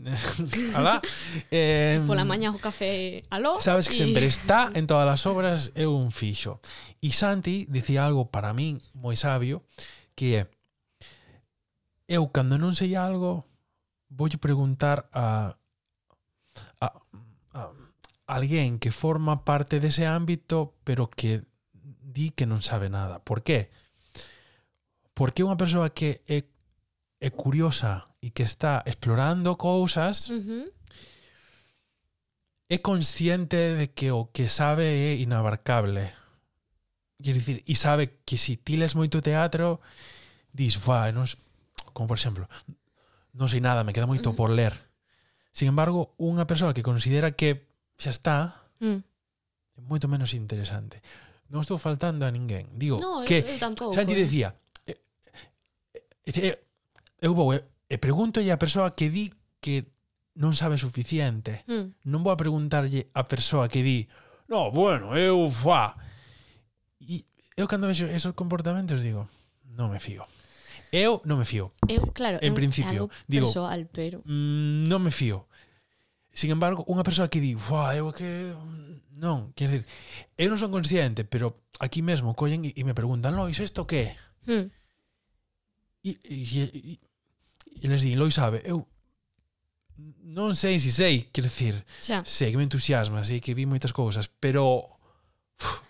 alá. Eh, pola maña o café aló. Sabes que y... sempre está en todas as obras é un fixo. E Santi dicía algo para min moi sabio que é eu cando non sei algo voulle preguntar a, a, a alguén que forma parte dese ámbito pero que di que non sabe nada. Por qué? Porque unha persoa que é, é curiosa e que está explorando cousas uh -huh. é consciente de que o que sabe é inabarcable. Quer dicir, e sabe que si ti les moito teatro, dis, va, non, como por exemplo, non sei nada, me queda moito uh -huh. por ler. Sin embargo, unha persoa que considera que xa está, mm. é moito menos interesante. Non estou faltando a ninguén. Digo no, que eu, eu tampouco, Santi eh? decía, eh, eh, eh, eh eu vou eh, E pregúntolle a persoa que di que non sabe suficiente. Mm. Non vou a preguntarlle a persoa que di no, bueno, eu fa. E eu cando vexo esos comportamentos digo, non me fío. Eu non me fío. Eu, claro, en principio, digo, personal, pero mm, non me fío. Sin embargo, unha persoa que di, "Fua, eu que non, quer dizer, eu non son consciente, pero aquí mesmo collen e me preguntan, "No, iso isto que?" Mm. E, e, e e les din, Loi sabe, eu non sei se si sei, quero dicir, Xa. sei que me entusiasma, sei que vi moitas cousas, pero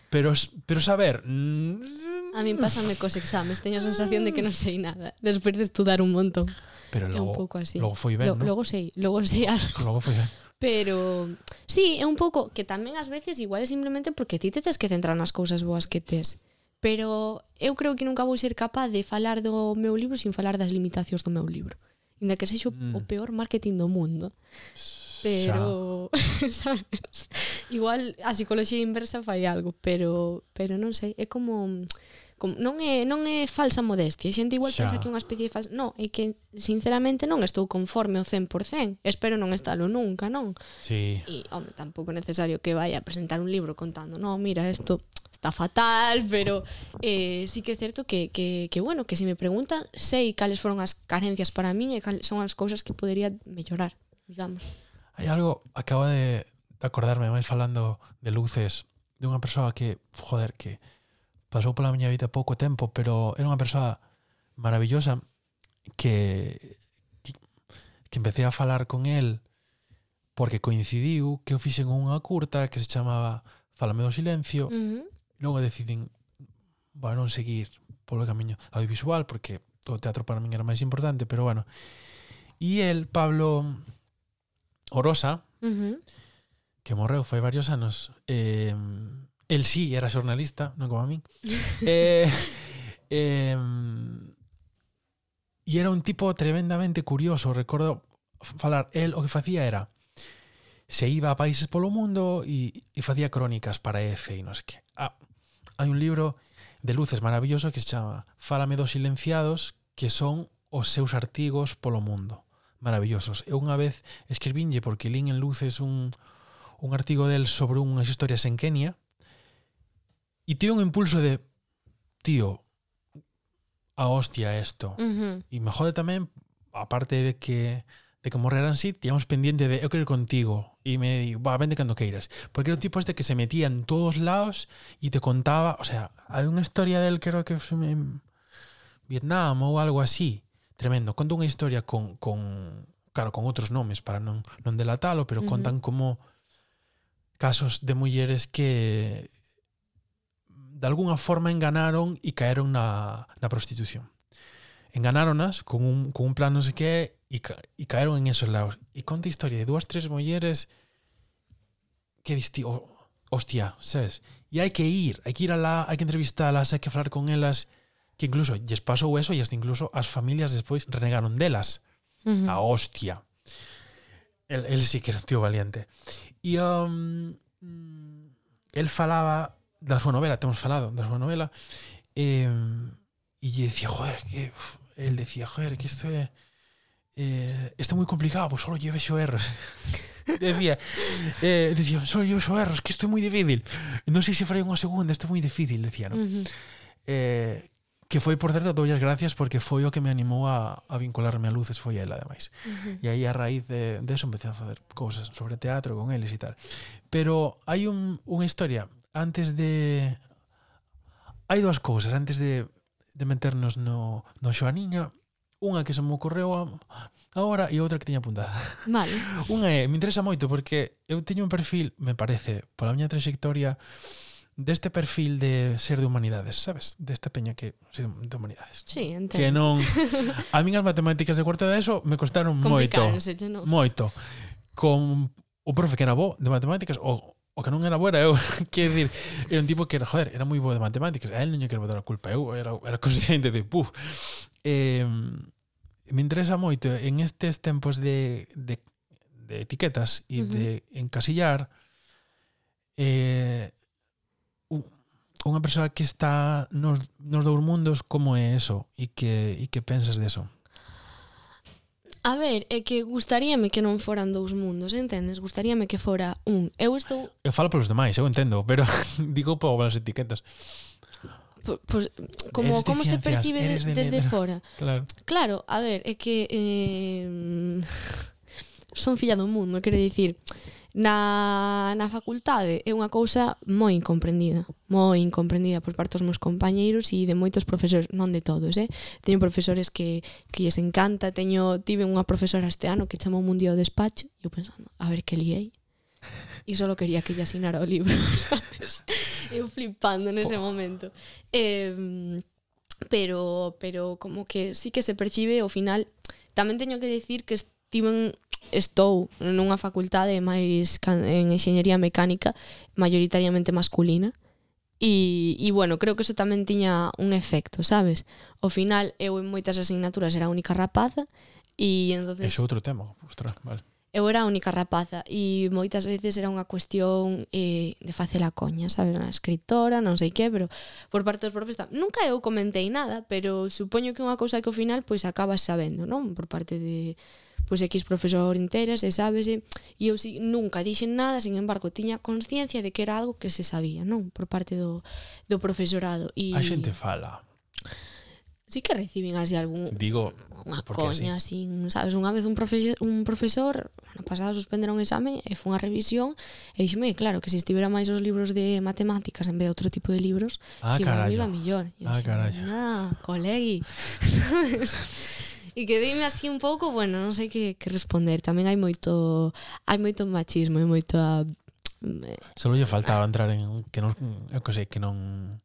pero pero saber mm, A min pásame cos exames, teño a sensación de que non sei nada, despois de estudar un montón. Pero logo, é un pouco así. Logo foi ben, Lo, ¿no? Logo sei, logo sei algo. Logo foi ben. Pero sí, é un pouco que tamén ás veces igual é simplemente porque ti te tes que centrar nas cousas boas que tes pero eu creo que nunca vou ser capaz de falar do meu libro sin falar das limitacións do meu libro. Inda que sexo mm. o peor marketing do mundo. Pero, sabes? Igual a psicología inversa fai algo, pero pero non sei, é como como, non é non é falsa modestia, a xente igual Xa. pensa que é unha especie de falsa, non, é que sinceramente non estou conforme ao 100%, espero non estalo nunca, non? Sí. E home, tampouco é necesario que vaya a presentar un libro contando, non, mira, isto está fatal, pero eh, sí que é certo que, que, que, bueno, que se me preguntan, sei cales foron as carencias para min e cales son as cousas que podería mellorar, digamos. Hai algo, acabo de, de acordarme máis falando de luces de unha persoa que, joder, que pasou pola miña vida pouco tempo, pero era unha persoa maravillosa que, que, que empecé a falar con él porque coincidiu que eu fixen unha curta que se chamaba Falame do silencio uh -huh logo deciden bueno, non seguir polo camiño audiovisual porque o teatro para min era máis importante, pero bueno. E el, Pablo Orosa, uh -huh. que morreu fai varios anos, eh, el sí era xornalista, non como a min, eh, eh, e era un tipo tremendamente curioso, recordo falar, el o que facía era se iba a países polo mundo e, e facía crónicas para EFE e non sei que. Ah, hai un libro de luces maravilloso que se chama Fálame dos silenciados, que son os seus artigos polo mundo. Maravillosos. Eu unha vez escribínlle porque lín en luces un, un artigo del sobre unhas historias en Kenia e tive un impulso de tío, a hostia esto. Uh -huh. E me jode tamén, aparte de que de que morreran sí, tiamos pendiente de eu quero ir contigo Y me dijo, va, vende cando queiras. Porque era un tipo este que se metía en todos lados y te contaba, o sea, hay una historia del creo que fue en Vietnam ou algo así, tremendo. Conta unha historia con, con claro, con outros nomes para non, non delatalo, pero uh -huh. contan como casos de mulleres que de alguna forma enganaron e caeron na, na prostitución enganáronas con un, con un plan non sei que e, ca, e caeron en esos lados. E conta a historia de dúas, tres mulleres que disti, oh, hostia, sabes? E hai que ir, hai que ir a la, hai que entrevistalas, hai que falar con elas, que incluso lles pasou eso e hasta incluso as familias despois renegaron delas. Uh -huh. A hostia. El, el sí que era un tío valiente. E um, el falaba da súa novela, temos falado da súa novela, eh, e lle dicía, joder, que uf, él decía, joder, que esto é Eh, está muy complicado, pues solo lleves erros. decía, eh, decía, solo lleves erros, que esto es muy difícil. No sé si faré unha segunda, esto é moi difícil, decía, ¿no? Uh -huh. eh, que foi, por certo, doullas gracias porque foi o que me animou a, a vincularme a Luces, foi ela, ademais. Uh -huh. E aí, a raíz de, de eso, empecé a facer cousas sobre teatro con eles e tal. Pero hai un, unha historia, antes de... Hai dúas cousas, antes de de meternos no, no Xoaniña, unha que se me ocorreu a, agora e outra que teña apuntada. Vale. Unha é, me interesa moito porque eu teño un perfil, me parece, pola miña trayectoria, deste perfil de ser de humanidades, sabes? Desta peña que ser de humanidades. Sí, entendo. Que non a min as matemáticas de cuarto de eso me costaron moito. Non? Moito. Con o profe que era bo de matemáticas o o que non era buena eu, que decir, era un tipo que era, joder, era moi bo de matemáticas, a él non lle quero botar a culpa, eu era, era consciente de, puf, eh, me interesa moito en estes tempos de, de, de etiquetas e uh -huh. de encasillar eh, unha persoa que está nos, nos dous mundos como é eso e que, e que pensas de eso? A ver, é que gustaríame que non foran dous mundos, entendes? Gustaríame que fora un. Eu estou... Eu falo polos demais, eu entendo, pero digo polas etiquetas. P pois, como, como se percibe de, de desde miedo. fora. Claro. claro, a ver, é que... Eh, son filla do mundo, quero dicir na, na facultade é unha cousa moi incomprendida, moi incomprendida por parte dos meus compañeiros e de moitos profesores, non de todos, eh? Teño profesores que, que lles encanta, teño, tive unha profesora este ano que chamou un día ao despacho e eu pensando, a ver que liei. E só quería que lle asinara o libro, sabes? Eu flipando nese momento. Eh, pero pero como que sí que se percibe ao final tamén teño que decir que estiven estou nunha facultade máis en enxeñería mecánica maioritariamente masculina e, e bueno, creo que eso tamén tiña un efecto, sabes? Ao final eu en moitas asignaturas era a única rapaza e entonces... Ese outro tema, ostras, vale. Eu era a única rapaza e moitas veces era unha cuestión eh, de facer a coña, sabes? Unha escritora, non sei que, pero por parte dos profes... Nunca eu comentei nada, pero supoño que é unha cousa que ao final pois acabas sabendo, non? Por parte de, pois aquí es profesor enteras, e sábese, e eu si, nunca dixen nada, sin embargo, tiña conciencia de que era algo que se sabía, non? Por parte do, do profesorado. E... A xente fala. Sí que reciben así algún Digo, unha coña así. así, sabes, unha vez un profesor, un profesor, ano pasado suspenderon un exame e foi unha revisión e dixeme que claro, que se estivera máis os libros de matemáticas en vez de outro tipo de libros, ah, que iba mellor. ah, carallo. Ah, colegi. E que dime así un pouco, bueno, non sei que, que responder. Tamén hai moito hai moito machismo e moito a... Mm, Solo lle faltaba entrar en que non, eu que sei, que non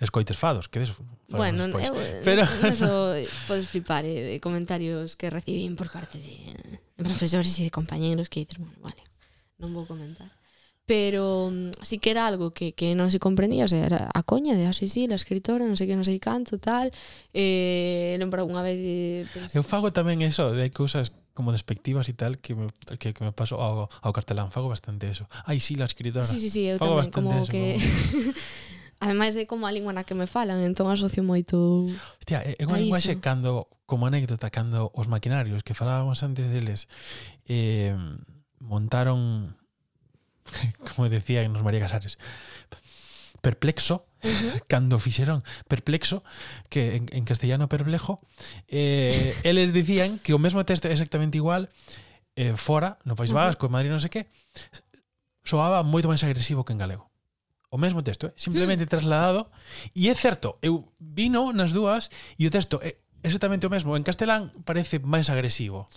escoites fados, que deso Bueno, despois. eu, pero eso eh, podes flipar eh, de comentarios que recibín por parte de, de profesores e de compañeiros que dices, bueno, vale, non vou comentar pero mm, sí que era algo que, que non se comprendía, o sea, era a coña de, ah, sí, sí, escritora, non sei que, non sei canto, tal, eh, lembro unha vez... Pues... Eu fago tamén eso, de cousas como despectivas e tal que me, que, que me paso ao, ao cartelán, fago bastante eso. Ai, sí, la escritora. Sí, sí, sí, eu fago tamén, como eso, que... Como... Ademais é como a lingua na que me falan, entón asocio moito Hostia, é, é unha linguaxe cando, como anécdota, cando os maquinarios que falábamos antes deles eh, montaron como decía nos María Casares, perplexo, uh -huh. cando fixeron perplexo, que en, en castellano perplejo, eh, eles dicían que o mesmo texto exactamente igual eh, fora, no País Vasco, uh -huh. en Madrid non sei que, soaba moito máis agresivo que en galego. O mesmo texto, eh? simplemente mm. trasladado. E é certo, eu vino nas dúas e o texto é exactamente o mesmo. En castelán parece máis agresivo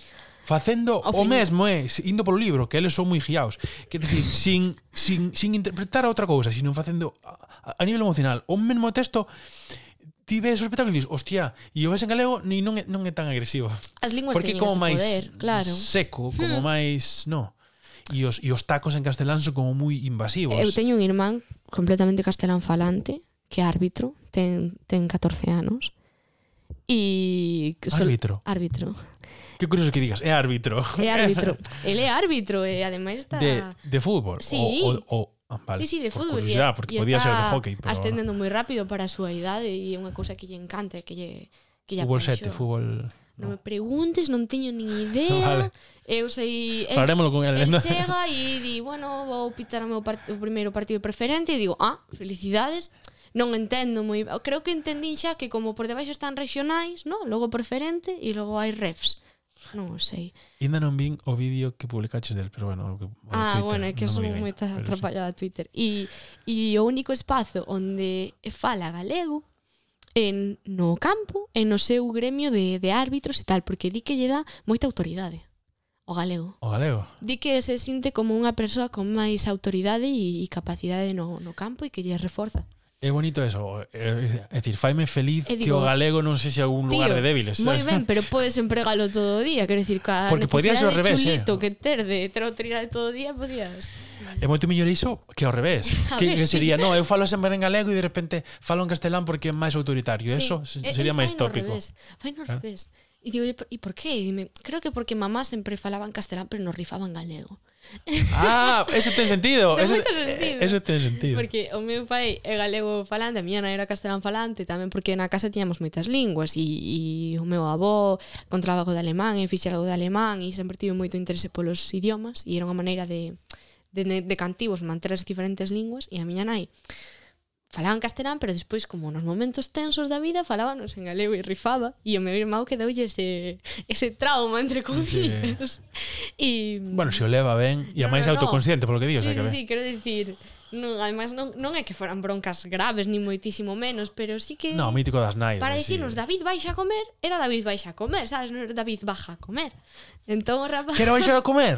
facendo o, o mesmo, eh, é, indo polo libro, que eles son moi guiaos. Quer dicir, sin, sin, sin interpretar a outra cousa, sino facendo a, a nivel emocional o mesmo texto ti ves o espectáculo e dices, hostia, e o ves en galego e non é, non é tan agresivo. As linguas Porque como máis poder, claro. seco, hmm. como hmm. máis, no. E os, e os tacos en castelán son como moi invasivos. Eu teño un irmán completamente castelán falante, que é árbitro, ten, ten 14 anos. E... Árbitro? Árbitro. Que curioso que digas, é árbitro. É árbitro. Ele é árbitro eh, e ademais está... De, de fútbol? Sí. O, o, o ah, Vale, sí, sí, de por fútbol. Por porque podía ser de hockey. Pero... Ascendendo moi rápido para a súa idade e é unha cousa que lle encanta, que lle... Que lle fútbol 7, fútbol... Non no me preguntes, non teño nin idea. Vale. Eu sei... El, Falaremoslo con el. El ¿no? chega e di, bueno, vou pitar o meu part o primeiro partido preferente e digo, ah, felicidades. Non entendo moi... Creo que entendín xa que como por debaixo están regionais, no? logo preferente e logo hai refs. Non o sei. Ainda non vin o vídeo que publicaches del, pero bueno, que, Ah, Twitter, bueno, é que son moita atrapallada sí. Twitter. E e o único espazo onde fala galego en no campo, en no seu gremio de, de árbitros e tal, porque di que lle dá moita autoridade o galego. O galego. Di que se sinte como unha persoa con máis autoridade e, e capacidade no, no campo e que lle reforza. É bonito eso, eh, eh, é dicir, faime feliz e digo, que o galego non sexa un lugar tío, de débiles. Moi eh. ben, pero podes empregalo todo o día, quero dicir, ca Porque podías ao revés, chulito eh? que ter de ter o todo o día, podías. É moito mellor iso que ao revés. A que, ver, que sería, sí. no, eu falo sempre en galego e de repente falo en castelán porque é máis autoritario. Sí, eso sería máis tópico. Fai no revés. Fai no ah. revés. ¿Eh? E digo, e por qué? E dime, creo que porque mamá sempre falaba en castelán, pero nos rifaban galego. Ah, eso ten sentido. Ten eso, eh, sentido. Eso ten sentido. Porque o meu pai é galego falante, a miña nai era castelán falante, tamén porque na casa tiñamos moitas linguas e, e o meu avó encontraba algo de alemán e fixe algo de alemán e sempre tive moito interese polos idiomas e era unha maneira de, de, de cantivos manter as diferentes linguas e a miña nai falaban castelán, pero despois, como nos momentos tensos da vida, falábanos en galego e rifaba, e o meu irmão quedoulle ese, ese trauma, entre comillas. Sí. E... Bueno, se o leva ben, e a máis no, no, autoconsciente, polo que digo. Sí, sí, sí, quero dicir, Non, ademais non, non é que foran broncas graves ni moitísimo menos, pero sí que No, mítico das nais. Para dicirnos sí. David baixa a comer, era David baixa a comer, sabes, non era David baja a comer. Entón o rapaz Quero vais a comer.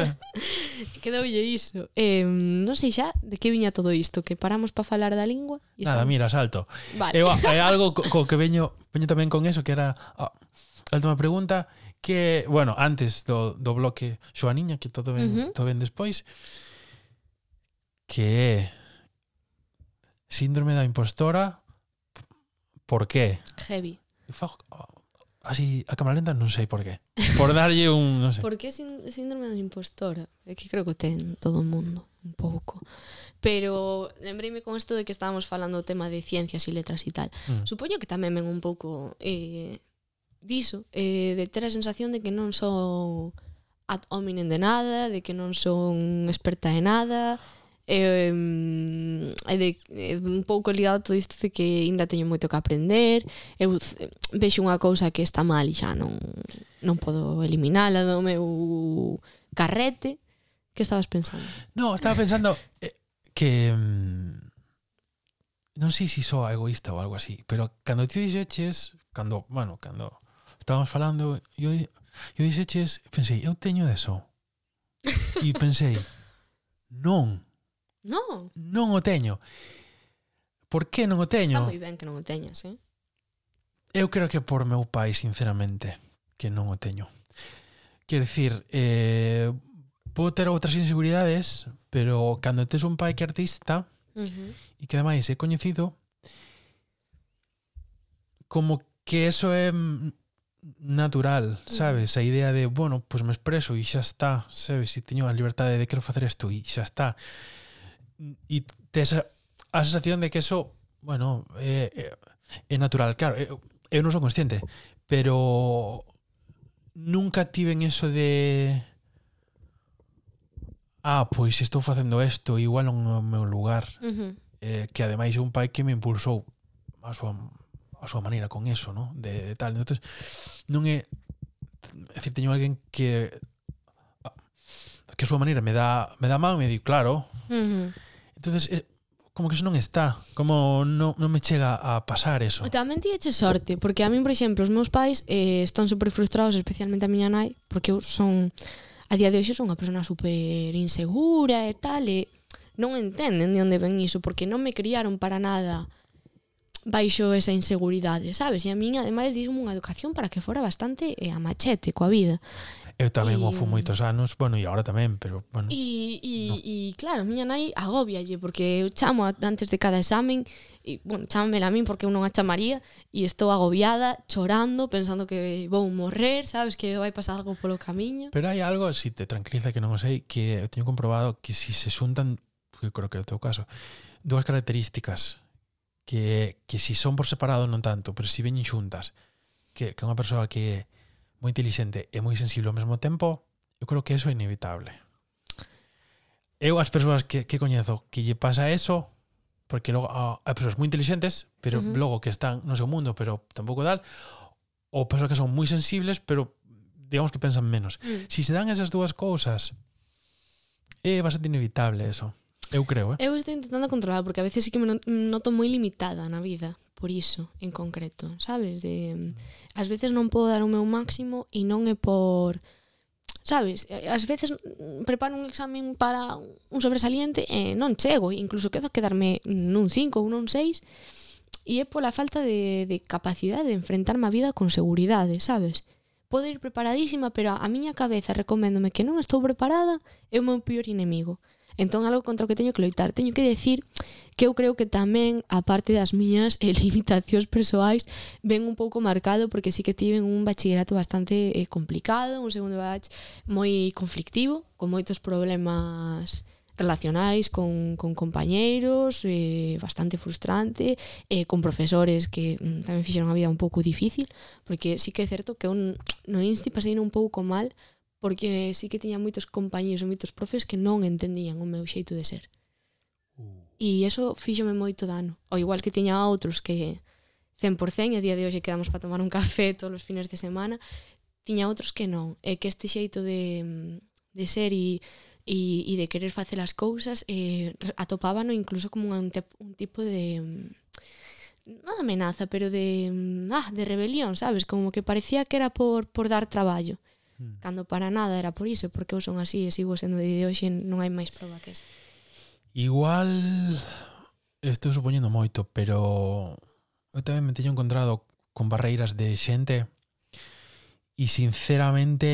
Quedoulle iso. Eh, non sei xa de que viña todo isto, que paramos para falar da lingua e Nada, estamos... mira, salto. Vale. Eu, é algo co, co que veño, veño tamén con eso que era oh, a última pregunta que, bueno, antes do, do bloque Xoaniña, que todo ben, uh -huh. todo ben despois, que é síndrome da impostora por qué? Heavy. así a cámara lenta non sei por qué. Por darlle un, non sei. Por que síndrome da impostora? É que creo que ten todo o mundo un pouco. Pero lembreime con isto de que estábamos falando o tema de ciencias e letras e tal. Mm. Supoño que tamén ven un pouco eh, diso, eh, de ter a sensación de que non son ad hominem de nada, de que non son experta en nada, E, e, de, e un pouco ligado todo isto de que aínda teño moito que aprender eu vexo unha cousa que está mal e xa non, non podo eliminala do meu carrete. Que estabas pensando? No, estaba pensando eh, que mm, non sei se sou egoísta ou algo así pero cando ti dixeches cando, bueno, cando estábamos falando eu, eu dixeches, pensei, eu teño deso e pensei non. Non. Non o teño. Por que non o teño? Está moi ben que non o teñas, eh? Eu creo que por meu pai, sinceramente, que non o teño. Quer dicir, eh, podo ter outras inseguridades, pero cando tes un pai que artista uh -huh. e que ademais é coñecido, como que eso é natural, sabes? A idea de, bueno, pois pues me expreso e xa está, sabes? E teño a liberdade de quero facer isto e xa está y tes a sensación de que eso, bueno, é, eh, é eh, natural, claro, eh, eu, eu non sou consciente, pero nunca tiven eso de ah, pois estou facendo isto igual non é o meu lugar. Uh -huh. eh, que ademais é un pai que me impulsou a súa a súa maneira con eso, ¿no? De, de tal. Entonces, non é é dicir, teño alguén que que a súa maneira me dá me dá man e me di, claro. Uh -huh entonces eh, como que eso non está, como non, non me chega a pasar eso. Tamén ti eche sorte, porque a min, por exemplo, os meus pais eh, están super frustrados, especialmente a miña nai, porque eu son, a día de hoxe son unha persona super insegura e tal, e non entenden de onde ven iso, porque non me criaron para nada baixo esa inseguridade, sabes? E a min, ademais, dixo unha educación para que fora bastante eh, a machete coa vida. Eu tamén e... o moitos anos, bueno, e agora tamén, pero bueno. E, e, no. e claro, miña nai agobialle porque eu chamo antes de cada examen e bueno, chámamela a min porque eu non a chamaría e estou agobiada, chorando, pensando que vou morrer, sabes que vai pasar algo polo camiño. Pero hai algo, si te tranquiliza que non o sei, que eu teño comprobado que si se xuntan, que creo que é o teu caso, dúas características que que si son por separado non tanto, pero si veñen xuntas, que que unha persoa que é moi inteligente e moi sensible ao mesmo tempo, eu creo que eso é inevitable. Eu as persoas que, que coñezo que lle pasa eso, porque logo ah, hai persoas moi inteligentes, pero uh -huh. logo que están no seu mundo, pero tampouco tal, ou persoas que son moi sensibles, pero digamos que pensan menos. Uh -huh. Si se dan esas dúas cousas, eh, é bastante inevitable eso. Eu creo, eh? Eu estou intentando controlar, porque a veces sí que me noto moi limitada na vida por iso en concreto, sabes? De ás veces non podo dar o meu máximo e non é por sabes, ás veces preparo un examen para un sobresaliente e non chego, incluso quedo a quedarme nun 5 ou nun 6 e é pola falta de, de capacidade de enfrentarme a vida con seguridade, sabes? Podo ir preparadísima, pero a miña cabeza recoméndome que non estou preparada é o meu peor inimigo. Entón, algo contra o que teño que loitar. Teño que decir que eu creo que tamén, a parte das miñas eh, limitacións persoais, ven un pouco marcado porque sí que tiven un bachillerato bastante eh, complicado, un segundo bach moi conflictivo, con moitos problemas relacionais con, con compañeiros, eh, bastante frustrante, eh, con profesores que mm, tamén fixeron a vida un pouco difícil, porque sí que é certo que un, no insti pasei un pouco mal porque sí que tiña moitos compañeros e moitos profes que non entendían o meu xeito de ser. Uh. E iso fíxome moito dano. O igual que tiña outros que 100% a día de hoxe quedamos para tomar un café todos os fines de semana, tiña outros que non. É que este xeito de, de ser e, e, e de querer facer as cousas eh, atopábano incluso como un, un tipo de non amenaza, pero de ah, de rebelión, sabes? Como que parecía que era por, por dar traballo. Hmm. cando para nada era por iso, porque eu son así e sigo sendo de hoxe, non hai máis prova que esa. Igual estou supoñendo moito, pero eu tamén me teño encontrado con barreiras de xente e sinceramente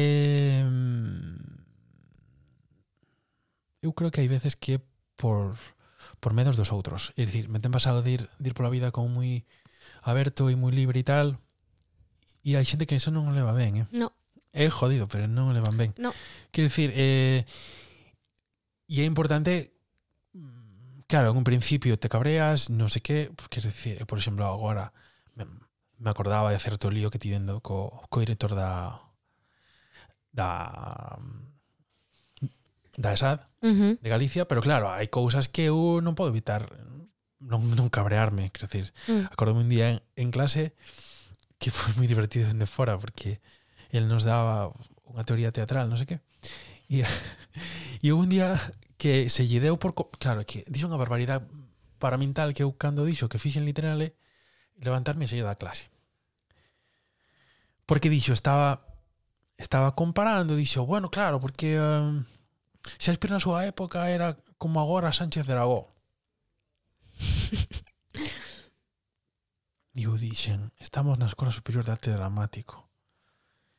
mm, eu creo que hai veces que por por medos dos outros. É dicir, me ten pasado de ir, de ir pola vida como moi aberto e moi libre e tal, e hai xente que eso non leva ben, eh? No é jodido, pero non o levan ben. No. Quero dicir, eh, e é importante mm, claro, en un principio te cabreas, non sei que, quero dicir, por exemplo, agora me, me acordaba de certo lío que tivendo co, co director da da mm, da ESAD uh -huh. de Galicia, pero claro, hai cousas que eu non podo evitar non, non cabrearme, quero dicir, uh -huh. acordome un día en, en clase que foi moi divertido dende fora porque el nos daba unha teoría teatral, non sei que. E, e un día que se lle deu por... Claro, que dixo unha barbaridade para mental que eu cando dixo que fixen literale levantarme e sair da clase. Porque dixo, estaba estaba comparando, dixo, bueno, claro, porque um, Shakespeare na súa época era como agora Sánchez de Aragó. Digo, dixen, estamos na Escola Superior de Arte Dramático.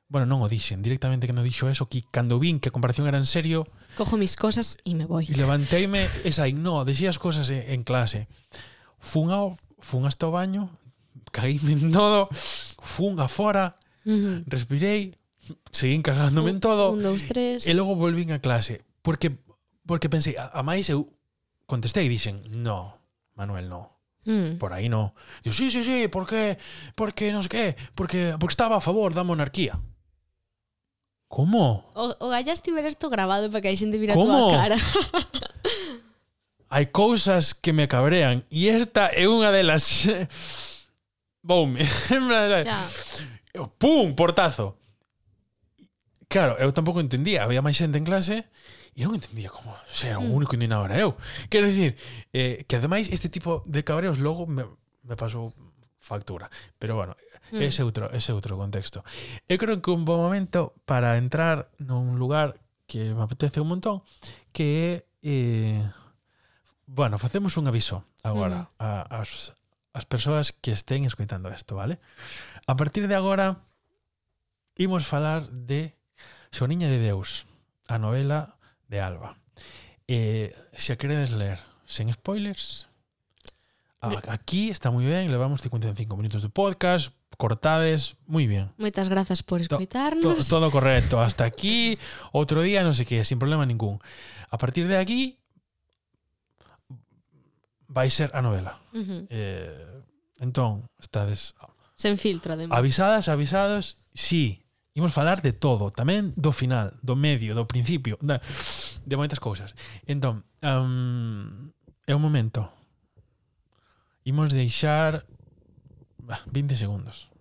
Bueno, non o dixen, directamente que non dixo eso, que cando vin que a comparación era en serio... Cojo mis cosas e me voy. E levanteime, esa, no, deixei as cosas en clase. Fun, ao, fun hasta o baño, caíme en todo, fun afora, uh -huh. respirei, seguín cagándome en todo. Un, dos, tres. E logo volvín a clase. Porque porque pensei, a, a máis eu contestei e dixen, no, Manuel, no. Mm. Por aí no. Digo, sí, sí, sí, por que? Por que non sei que? Porque, porque estaba a favor da monarquía. Como? O, o gallas tiver isto grabado para que a xente vira Como? a tua cara. Hai cousas que me cabrean e esta é unha delas. Boume. Xa. Pum, portazo. Claro, eu tampouco entendía, había máis xente en clase e eu entendía como ser o mm. único indignado era eu. Quero dicir, eh, que ademais este tipo de cabreos logo me, me pasou factura. Pero bueno, mm. ese outro, ese outro contexto. Eu creo que un bom momento para entrar nun lugar que me apetece un montón, que é eh, bueno, facemos un aviso agora mm. a, as, as persoas que estén escoitando isto, vale? A partir de agora imos falar de Soniña de Deus, a novela de Alba. Eh, se a queredes ler sen spoilers, Ah, aquí está moi ben, levamos 55 minutos de podcast, cortades, moi bien. Moitas grazas por escoitarnos. To, to, todo correcto, hasta aquí, outro día, non sei que, sin problema ningún. A partir de aquí vai ser a novela. Uh -huh. eh, entón, estades Sen filtro, además. Avisadas, avisados, sí. Imos falar de todo, tamén do final, do medio, do principio, de, de moitas cousas. Entón, um, é un momento Imos deixar bah, 20 segundos.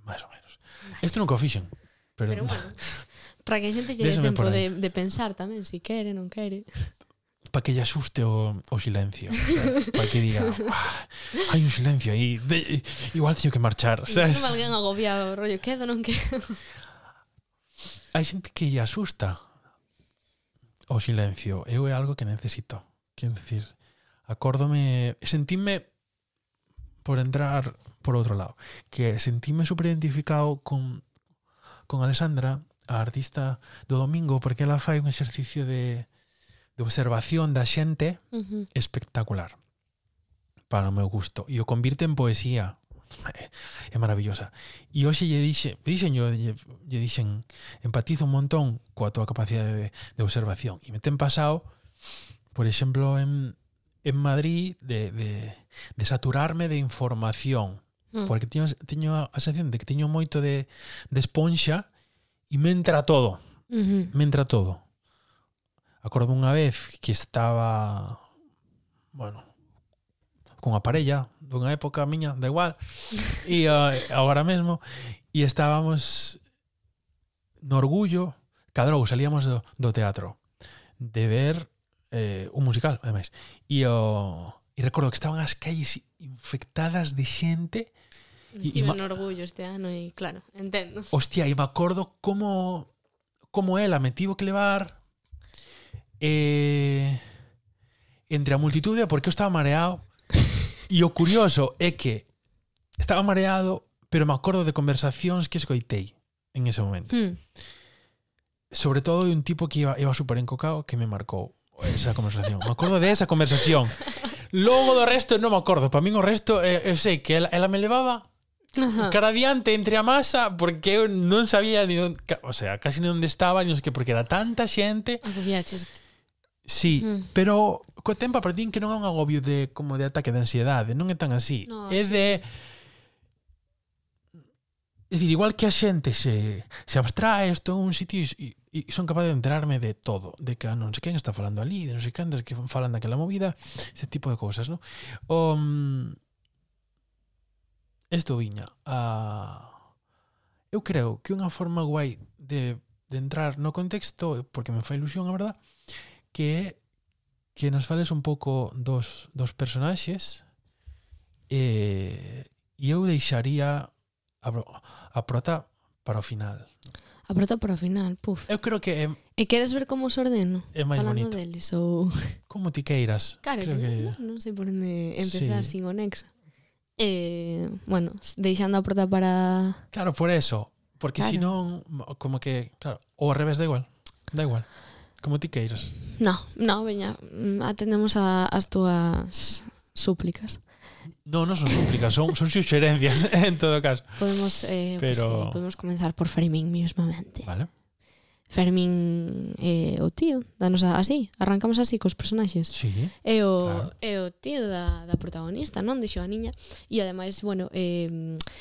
máis ou menos. Isto nunca o fixen. Pero, Pero bueno, para que a xente lle dé tempo de, de pensar tamén, si quere, non quere. para que lle asuste o, o silencio, o sea, para que diga, hai un silencio aí, igual teño que marchar, sabes? Non alguén agobiado, rollo, quedo, non quedo. Hai xente que lle asusta o silencio, eu é algo que necesito. Quero decir, acórdome, sentime por entrar por outro lado, que sentime super identificado con, con Alessandra, a artista do domingo, porque ela fai un exercicio de de observación da xente uh -huh. espectacular para o meu gusto e o convirte en poesía. É maravillosa. E hoxe lle dixe dixen yo, lle, lle dixen empatizo un montón coa túa capacidade de, de observación. E me ten pasado por exemplo en, en Madrid de, de, de saturarme de información. Mm. porque teño, teño a sensación de que teño moito de, de esponxa e me entra todo. Uh me entra todo acordo unha vez que estaba bueno con a parella dunha época miña, da igual e uh, agora mesmo e estábamos no orgullo cadrou, salíamos do, do teatro de ver eh, un musical, ademais e o e recordo que estaban as calles infectadas de xente Estive no orgullo este ano e claro, entendo. Hostia, e me acordo como como ela me tivo que levar eh, entre a multitude porque eu estaba mareado e o curioso é que estaba mareado pero me acordo de conversacións que escoitei en ese momento hmm. sobre todo de un tipo que iba, iba super encocado que me marcou esa conversación me acordo de esa conversación logo do resto non me acordo para min o resto eh, eu sei que ela, ela me levaba Ajá. cara adiante entre a masa porque eu non sabía ni onde, o sea, casi ni onde estaba, ni que porque era tanta xente. Agobiaches. Sí, mm. pero co tempo aprendín que non é un agobio de como de ataque de ansiedade, non é tan así. No, é sí. de É dicir, igual que a xente se, se abstrae isto un sitio e, e son capaz de enterarme de todo, de que ah, non sei quen está falando ali, de non sei cantas que falan daquela movida, ese tipo de cousas, non? O, mm, esto viña a... Eu creo que unha forma guai de, de entrar no contexto, porque me fai ilusión, a verdad, que é que nos fales un pouco dos, dos personaxes e, e eu deixaría a, a prota para o final. A prota para o final, puf. Eu creo que... É, e queres ver como os ordeno? É máis bonito. deles ou... Como ti queiras. Claro, creo que, que... non sei por onde empezar sí. sin o nexo Eh, bueno, deixando a prota para... Claro, por eso. Porque claro. senón, como que... Claro, ou ao revés, da igual. Da igual. Como ti queiras. No, no, veña, mm, atendemos a, as túas súplicas. No, non son súplicas, son, son suxerencias en todo caso. Podemos, eh, Pero... pues, eh, podemos comenzar por Fermín mismamente. Vale. Fermín é eh, o tío, danos a, así, arrancamos así cos personaxes. Sí, é o, claro. é o tío da, da protagonista, non? Deixou a niña. E ademais, bueno, eh,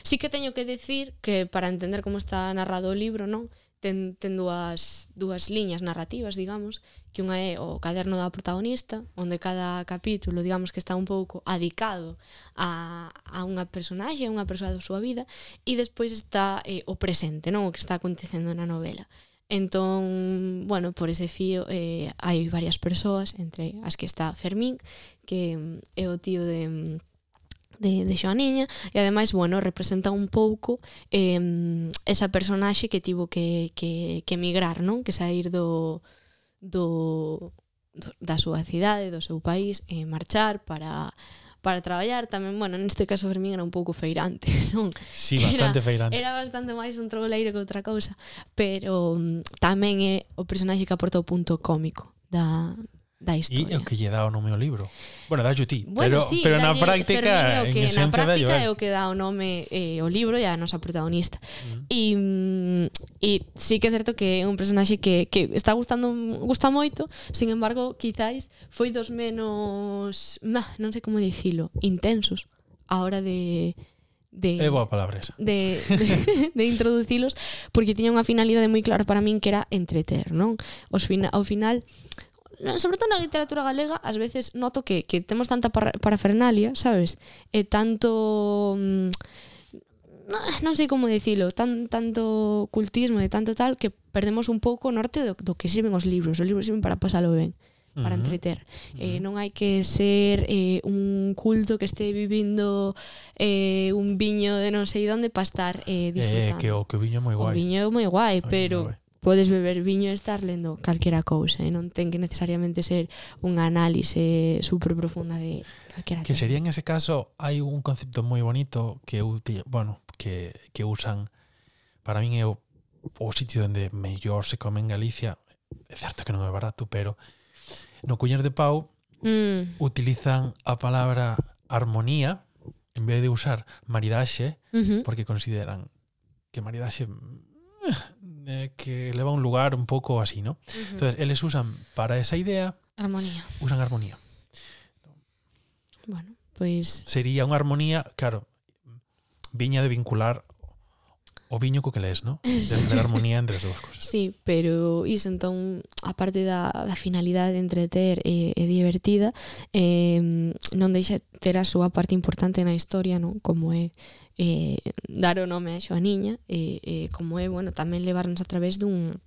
sí que teño que decir que para entender como está narrado o libro, non? ten, ten dúas, dúas liñas narrativas, digamos, que unha é o caderno da protagonista, onde cada capítulo, digamos, que está un pouco adicado a, a unha personaxe, a unha persoa da súa vida, e despois está eh, o presente, non o que está acontecendo na novela. Entón, bueno, por ese fío eh, hai varias persoas, entre as que está Fermín, que mm, é o tío de mm, de, de Xoaniña e ademais, bueno, representa un pouco eh, esa personaxe que tivo que, que, que emigrar, non? Que sair do, do, do da súa cidade, do seu país e eh, marchar para para traballar tamén, bueno, neste caso Fermín era un pouco feirante, non? Sí, bastante era, feirante. Era bastante máis un troleiro que outra cousa, pero mm, tamén é o personaxe que aporta o punto cómico da, da historia. E o que lle dá o nome ao libro. Bueno, dá ti, bueno, pero, sí, pero na práctica, Fermín, ¿eh? que, en na práctica é o que dá o nome eh, o libro e a nosa protagonista. Mm. E, e mm, sí que é certo que é un personaxe que, que está gustando gusta moito, sin embargo, quizáis foi dos menos, nah, non sei como dicilo, intensos a hora de de É boa palabra esa. De, de, de introducilos porque tiña unha finalidade moi clara para min que era entreter, non? Os fina, ao final no, sobre todo na literatura galega, ás veces noto que, que temos tanta para, parafernalia, sabes? E tanto... Mm, non sei como dicilo, tan, tanto cultismo e tanto tal que perdemos un pouco o norte do, do que sirven os libros. Os libros sirven para pasalo ben para entreter. Uh -huh. eh, non hai que ser eh, un culto que este vivindo eh, un viño de non sei onde para estar eh, disfrutando. Eh, que o que o viño é moi guai. O viño é moi guai, o pero moi guai podes beber viño e estar lendo calquera cousa e non ten que necesariamente ser unha análise super profunda de calquera Que tema. sería en ese caso hai un concepto moi bonito que útil, bueno, que, que usan para min é o, o sitio onde mellor se come en Galicia é certo que non é barato, pero no Cuñer de Pau mm. utilizan a palabra armonía en vez de usar maridaxe uh -huh. porque consideran que maridaxe eh, que leva a un lugar un pouco así, ¿no? Entonces, eles usan para esa idea, Armonía. usan armonía. Bueno, pois Sería unha armonía, claro, viña de vincular o viño co que lees, no? De haber armonía entre as dúas cousas. Sí, pero iso entón, a parte da, da finalidade de entreter e, e divertida, eh, non deixa ter a súa parte importante na historia, non? Como é eh, dar o nome a Xoaniña, e, e eh, como é, bueno, tamén levarnos a través dun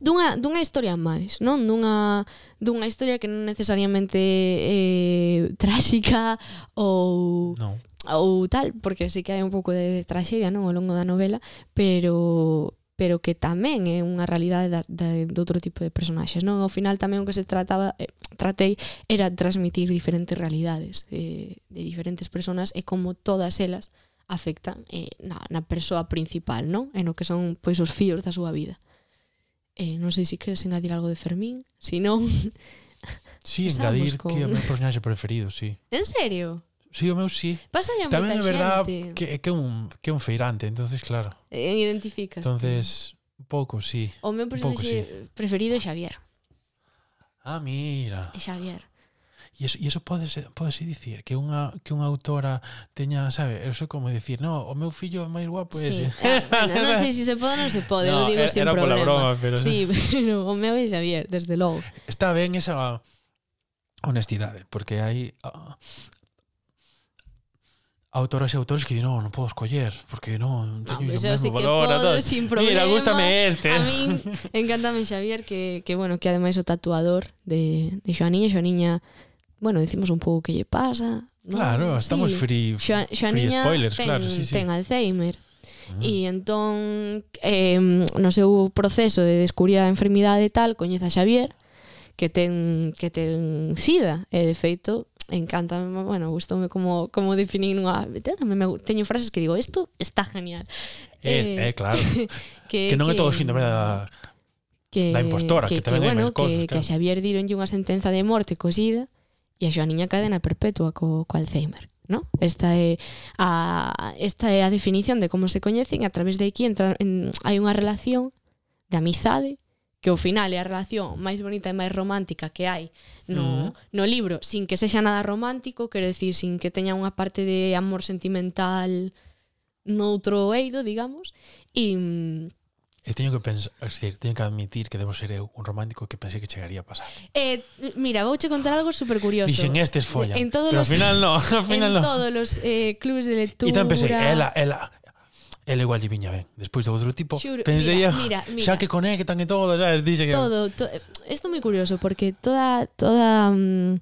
dunha, dunha historia máis, non? Dunha, dunha historia que non necesariamente eh, tráxica ou... No. ou tal, porque sí que hai un pouco de traxedia non ao longo da novela, pero pero que tamén é unha realidade da, da, de outro tipo de personaxes, non? Ao final tamén o que se trataba eh, tratei era transmitir diferentes realidades eh, de diferentes personas e como todas elas afectan eh, na, na persoa principal, non? en o que son pois os fíos da súa vida. Eh, non sei se queres engadir algo de Fermín, se si non... Sí, engadir con... que é o meu personaxe preferido, sí. En serio? Sí, o meu sí. Pasa a Tamén é verdad xente. que, que, un, que un feirante, entonces claro. Eh, identificas. Entonces, un pouco, sí. O meu personaxe pouco, preferido é Xavier. Ah, mira. É Xavier. E iso, e iso pode ser dicir que unha, que unha autora teña, sabe, eu como dicir, no, o meu fillo é máis guapo sí, ese. Claro, bueno, non sei se si se pode ou non se pode, no, eu digo era, sin era problema. Era broma, pero... Sí, pero o meu é Xavier, desde logo. Está ben esa honestidade, porque hai uh, autoras e autores que di no, non podo escoller, porque non teño no, o mesmo valor. Podo, sin problema. Mira, gústame este. A min encantame Xavier, que, que bueno, que ademais o tatuador de, de Xoaniña, Xoaniña, bueno, decimos un pouco que lle pasa. ¿no? Claro, estamos sí. free, xa, xa free spoilers, ten, claro, sí, sí. ten Alzheimer. Ah. E entón, eh, no seu proceso de descubrir a enfermidade e tal, coñece a Xavier, que ten, que ten sida, e de feito, encanta, bueno, gustoume como, como definir unha... Tamén me, teño frases que digo, isto está genial. É, eh, eh, claro. que, que non é todo síndrome da que, da impostora, que, que tamén hai bueno, cosas, que, claro. que a Xavier dironlle unha sentenza de morte cosida, e a Xoaniña Cadena perpetua co, co Alzheimer. No? Esta é a esta é a definición de como se coñecen a través de aquí entra, en, hai unha relación de amizade que ao final é a relación máis bonita e máis romántica que hai no, uh -huh. no libro, sin que sexa nada romántico, quero decir, sin que teña unha parte de amor sentimental noutro eido, digamos, e E teño que pensar, decir, teño que admitir que debo ser eu un romántico que pensei que chegaría a pasar. Eh, mira, vouche contar algo super curioso. Dixen estes follan. En todos pero los, al final no, al final en no. todos los eh, clubes de lectura. E tan pensei, ela, ela, ela igual lle viña ben. Despois do outro tipo, Xuro, pensei, mira, ah, mira, mira. xa que conectan e todo, xa, dixe que... Todo, to, esto moi curioso, porque toda, toda, um,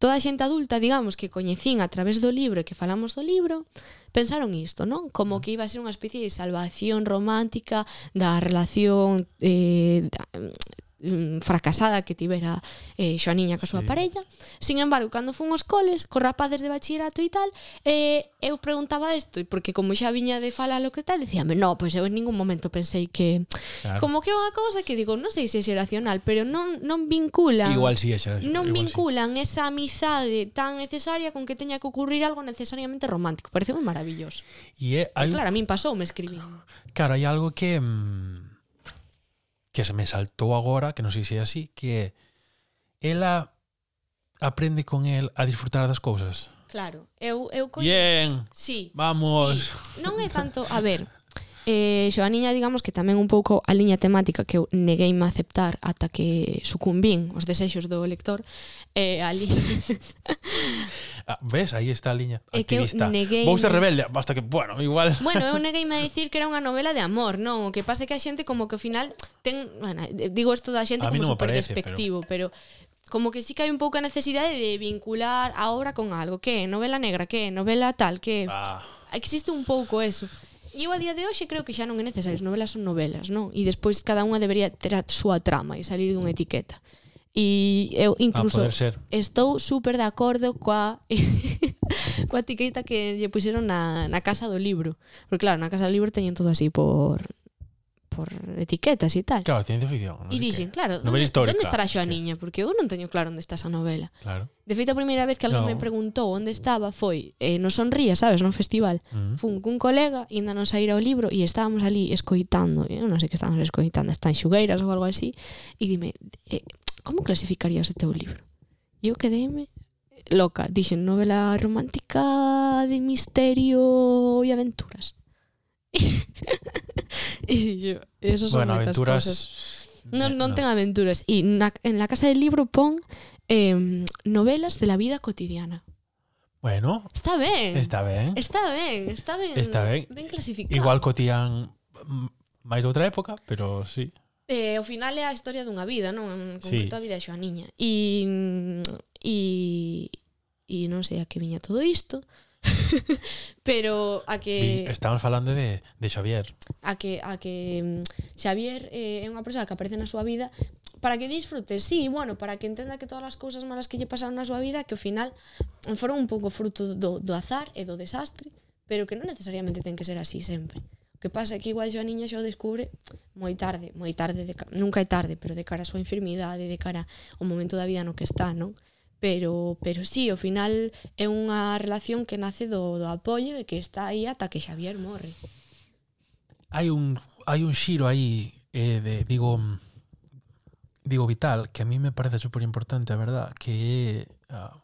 toda a xente adulta, digamos, que coñecín a través do libro e que falamos do libro, pensaron isto, non? Como mm. que iba a ser unha especie de salvación romántica da relación eh, da, Mm, fracasada que tivera eh, Xoaniña ca súa sí. parella. Sin embargo, cando fun aos coles, co rapades de bachillerato e tal, eh, eu preguntaba isto, porque como xa viña de falar lo que tal, dicíame, no, pois pues eu en ningún momento pensei que... Claro. Como que é unha cousa que digo, non sei se é xeracional, pero non, non vinculan... Igual si sí é xeracional. Non vinculan esa amizade tan necesaria con que teña que ocurrir algo necesariamente romántico. Parece moi maravilloso. E é, hai... Claro, a min pasou, me escribí. Claro, hai algo que... Mmm que se me saltou agora, que non sei se é así, que é ela aprende con el a disfrutar das cousas. Claro, eu eu coño. Bien. Sí. Vamos. Sí. Non é tanto, a ver, E Xoaniña, digamos que tamén un pouco a liña temática que eu negueime a aceptar ata que sucumbín os desexos do lector, eh, a liña... ah, ves, aí está a liña activista. Negueime... Vou ser rebelde, basta que, bueno, igual... bueno, eu negueime a dicir que era unha novela de amor, non? O que pasa que a xente como que ao final ten... Bueno, digo isto da xente a como no super parece, despectivo, pero... pero como que sí que hai un pouco a necesidade de vincular a obra con algo. Que? Novela negra? Que? Novela tal? Que? Ah. Existe un pouco eso. E eu a día de hoxe creo que xa non é necesario, as novelas son novelas, non? E despois cada unha debería ter a súa trama e salir dunha etiqueta. E eu incluso estou super de acordo coa coa etiqueta que lle puxeron na, na casa do libro. Porque claro, na casa do libro teñen todo así por por etiquetas e tal. Claro, ciencia ficción. Non e dixen, que... claro, novela onde, histórica, onde estará a niña? Porque eu non teño claro onde está esa novela. Claro. De feito, a primeira vez que alguén no. me preguntou onde estaba foi eh, no Sonría, sabes, no festival. Uh -huh. Fun cun colega, e ainda non saíra o libro e estábamos ali escoitando, eh, eu non sei que estábamos escoitando, están xugueiras ou algo así, e dime, eh, como clasificarías o teu libro? E eu quedeime loca, dixen novela romántica de misterio e aventuras. e yo, eso son bueno, aventuras cosas. Non, non no. ten aventuras. E na, en la casa del libro pon eh, novelas de la vida cotidiana. Bueno. Está ben. Está ben. Está ben, está ben. Está ben. Ben clasificado. Igual cotían máis de outra época, pero sí. Eh, ao final é a historia dunha vida, non? En concreto sí. a vida de Xoaniña. E, e, e non sei a que viña todo isto. pero a que estamos falando de, de Xavier. A que a que mm, Xavier eh, é unha persoa que aparece na súa vida para que disfrute, sí, bueno, para que entenda que todas as cousas malas que lle pasaron na súa vida que ao final foron un pouco fruto do, do azar e do desastre, pero que non necesariamente ten que ser así sempre. O que pasa é que igual a niña xa o descubre moi tarde, moi tarde, de, nunca é tarde, pero de cara á súa enfermidade, de cara ao momento da vida no que está, non? pero pero sí, ao final é unha relación que nace do, do apoio e que está aí ata que Xavier morre. Hai un hai un xiro aí eh, de digo digo vital que a mí me parece super importante, a verdad, que a,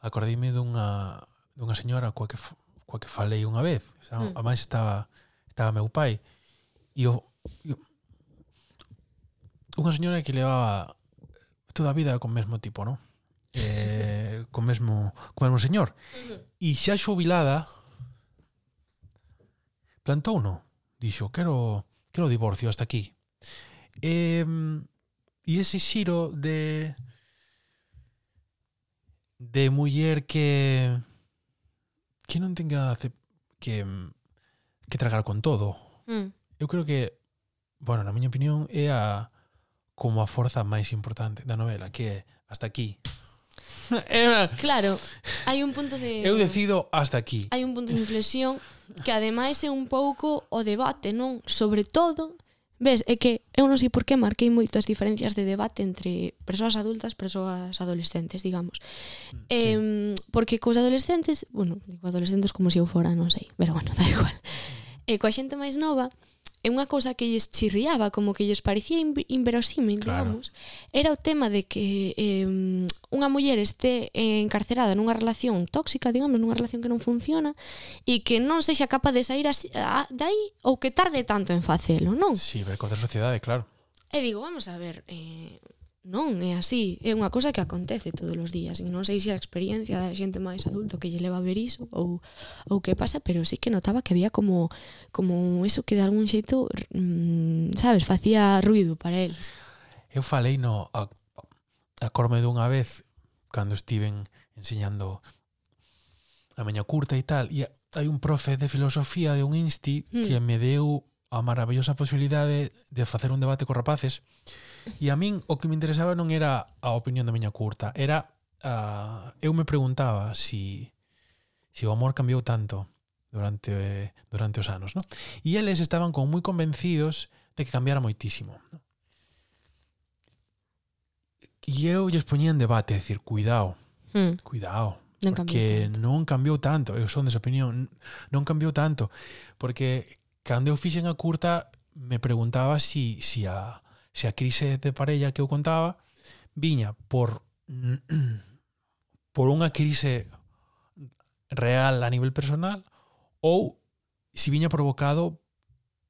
acordíme dunha dunha señora coa que coa que falei unha vez, o sea, mm. a máis estaba estaba meu pai e o, e o unha señora que levaba toda a vida con o mesmo tipo, non? eh, co, mesmo, co mesmo señor. Uh -huh. E xa xubilada, plantou no. Dixo, quero, quero divorcio hasta aquí. E, e ese xiro de de muller que que non tenga que que tragar con todo. Mm. Eu creo que, bueno, na miña opinión é a como a forza máis importante da novela, que é hasta aquí claro, hai un punto de... Eu decido hasta aquí. Hai un punto de inflexión que ademais é un pouco o debate, non? Sobre todo, ves, é que eu non sei por que marquei moitas diferencias de debate entre persoas adultas e persoas adolescentes, digamos. Sí. Eh, porque cos adolescentes, bueno, digo adolescentes como se si eu fora, non sei, pero bueno, da igual. E coa xente máis nova, e unha cousa que lles chirriaba, como que lles parecía inverosímil, claro. digamos, era o tema de que eh, unha muller este eh, encarcerada nunha relación tóxica, digamos, nunha relación que non funciona, e que non sexa capaz de sair así, a, de aí ou que tarde tanto en facelo, non? Sí, ver contra sociedade, claro. E digo, vamos a ver, eh, non é así, é unha cosa que acontece todos os días e non sei se a experiencia da xente máis adulto que lle leva a ver iso ou, ou que pasa, pero sí que notaba que había como como eso que de algún xeito mm, sabes, facía ruido para eles Eu falei no a, a corme dunha vez cando estiven enseñando a meña curta e tal e hai un profe de filosofía de un insti mm. que me deu a maravillosa posibilidade de facer un debate co rapaces E a min o que me interesaba non era a opinión da miña curta, era uh, eu me preguntaba si si o amor cambiou tanto durante eh, durante os anos, ¿no? E eles estaban como moi convencidos de que cambiara moitísimo, ¿no? E eu lles poñía en debate, decir, cuidado, mm. cuidado, non porque cambiou non cambiou tanto, eu son desa opinión, non cambiou tanto, porque cando eu fixen a curta me preguntaba si, si a, se a crise de parella que eu contaba viña por por unha crise real a nivel personal ou si viña provocado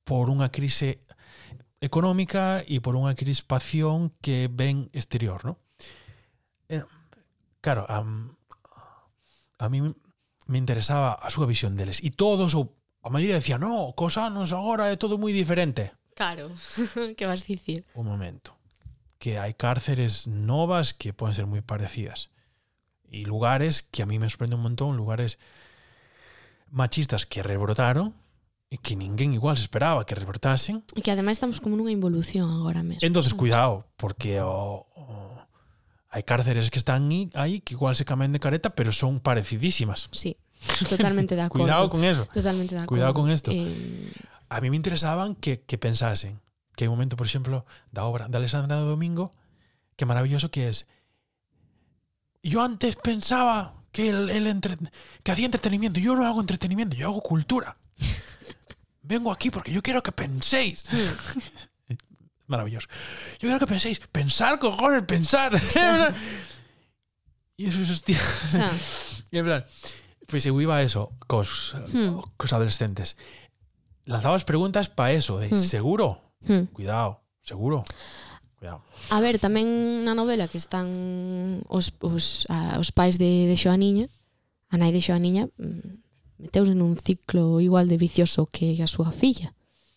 por unha crise económica e por unha crispación que ven exterior, ¿no? Eh, claro, a, a mí me interesaba a súa visión deles. E todos, ou a maioría, decía, no, cosanos agora é todo moi diferente. Claro, que vas dicir? Un momento. Que hai cárceres novas que poden ser moi parecidas. E lugares que a mí me sorprende un montón, lugares machistas que rebrotaron e que ninguén igual se esperaba que rebrotasen. E que ademais estamos como nunha involución agora mesmo. Entonces, cuidado, porque o, o hai cárceres que están aí que igual se cambian de careta, pero son parecidísimas. Sí, totalmente de acordo. cuidado con eso. Totalmente de acordo. Cuidado con esto. Eh... A mí me interesaban que, que pensasen que hai un momento, por exemplo, da obra de Alessandra do Domingo, que maravilloso que es. Yo antes pensaba que el, el entre- que hacía entretenimiento. Yo no hago entretenimiento, yo hago cultura. Vengo aquí porque yo quiero que penséis. Maravilloso. Yo quiero que penséis. Pensar, cojones, pensar. y eso es hostia. Y en plan, pues iba a eso cos, Hmm. cos adolescentes. lanzabas preguntas para eso, de hmm. seguro, Hmm. cuidado, seguro. Cuidado. A ver, tamén na novela que están os, os, a, os pais de, de Xoaniña, a nai de Xoaniña, mm, meteus en un ciclo igual de vicioso que a súa filla.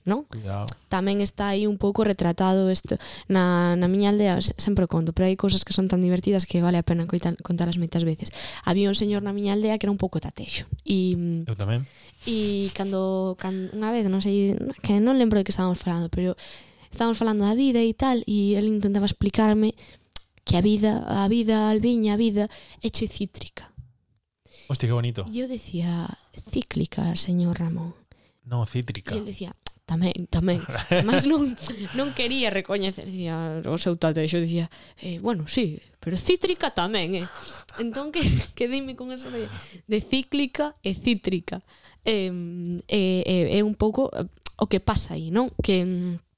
Non? Cuidado. Tamén está aí un pouco retratado isto na, na miña aldea sempre conto, pero hai cousas que son tan divertidas que vale a pena contalas moitas veces. Había un señor na miña aldea que era un pouco tatexo e mm, Eu tamén. E cando, cando unha vez, non sei, que non lembro de que estábamos falando, pero estábamos falando da vida e tal, e ele intentaba explicarme que a vida, a vida, a albiña, a vida, é che cítrica. Hostia, que bonito. Eu decía, cíclica, señor Ramón. No, cítrica. E él decía, tamén, tamén. Mas non, non quería recoñecer, dicía, o seu tate, xo dicía, eh, bueno, sí, pero cítrica tamén, eh. Entón, que, que dime con eso de, de cíclica e cítrica. É eh, eh, eh, eh, un pouco eh, o que pasa aí, non? Que mm,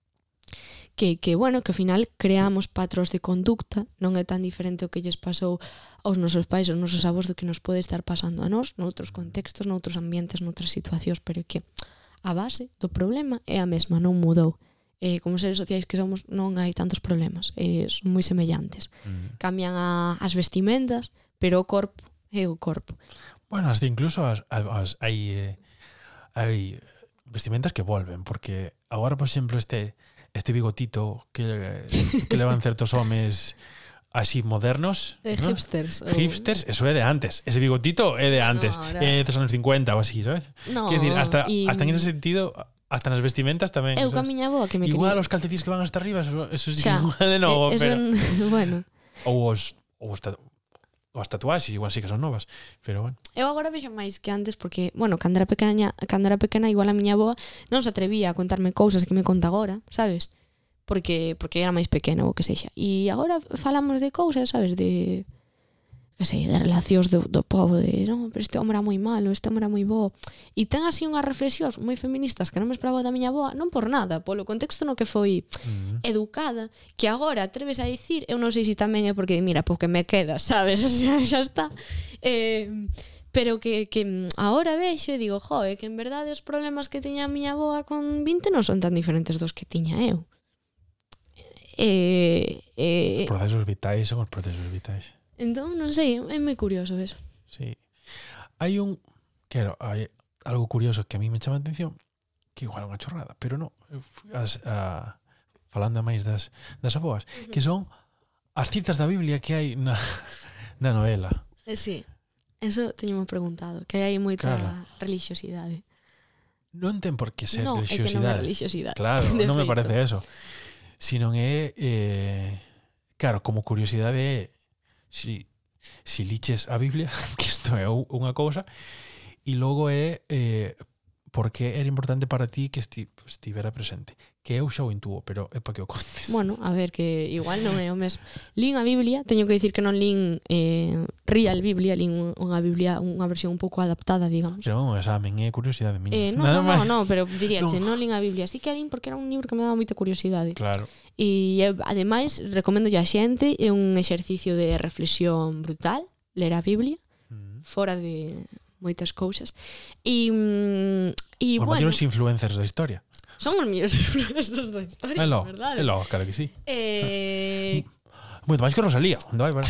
que, que bueno, que ao final creamos patros de conducta, non é tan diferente o que lles pasou aos nosos pais, aos nosos avós do que nos pode estar pasando a nós, noutros contextos, noutros ambientes, noutras situacións, pero que a base do problema é a mesma, non mudou. Eh, como seres sociais que somos non hai tantos problemas, eh, son moi semellantes. Mm. Cambian a, as vestimentas, pero o corpo é o corpo. Bueno, hasta incluso as, as, hai, eh, hai vestimentas que volven, porque agora, por exemplo, este este bigotito que, que levan certos homes así modernos. Eh, ¿no? Hipsters. O... Hipsters, eso es de antes. Ese bigotito es de antes. No, ahora... eh, de los anos 50 o así, ¿sabes? No, Quiero decir, hasta, y... hasta en ese sentido, hasta nas vestimentas tamén. Eu camiñaba que me Igual quería. os calcetines que van hasta arriba, eso, eso es claro. igual de novo, eh, pero... Un, bueno. Ou os, ou os, ou as tatuaxes, igual sí que son novas, pero bueno. Eu agora vexo máis que antes porque, bueno, cando era pequena, cando era pequena igual a miña boa non se atrevía a contarme cousas que me conta agora, sabes? porque porque era máis pequeno ou que sexa. E agora falamos de cousas, sabes, de que sei, de relacións do, do povo, de, non, pero este hombre era moi malo, este hombre era moi bo. E ten así unhas reflexións moi feministas que non me esperaba da miña boa, non por nada, polo contexto no que foi mm. educada, que agora atreves a dicir, eu non sei se tamén é porque, mira, porque me queda, sabes, o sea, xa está. Eh, pero que, que ahora vexo e digo, jo, é que en verdade os problemas que tiña a miña boa con 20 non son tan diferentes dos que tiña eu eh, eh, Os procesos vitais son os procesos vitais. Entón, non sei, é moi curioso eso. Sí. Hai un... Quero, hai algo curioso que a mí me chama a atención, que igual é unha chorrada, pero non. As, a, falando máis das, das aboas, uh -huh. que son as citas da Biblia que hai na, na novela. Eh, sí, eso teñemos preguntado, que hai moita claro. religiosidade. Non ten por que ser no, religiosidade. É que non é religiosidade. Claro, non feito. me parece eso. Senón é... Eh, claro, como curiosidade é... Si, si liches a Biblia, que isto é unha cousa, e logo é eh, por que era importante para ti que esti, estivera presente que eu xa o intuo, pero é para que o contes. Bueno, a ver, que igual non é o mesmo. Lín a Biblia, teño que dicir que non lín eh, real Biblia, lín unha Biblia, unha versión un pouco adaptada, digamos. Pero non, esa men é curiosidade miña. Eh, non, Nada non, máis. non, no, pero diríache, non. non lín a Biblia. Sí que a lín porque era un libro que me daba moita curiosidade. Claro. E eh, ademais, recomendo a xente, é un exercicio de reflexión brutal, ler a Biblia, mm. fora de moitas cousas. E, e mm, bueno... Os maiores influencers da historia. Son os mellores profesores da historia, lo, verdade? Elo, claro que sí. Eh... Moito máis que Rosalía, onde vai, para.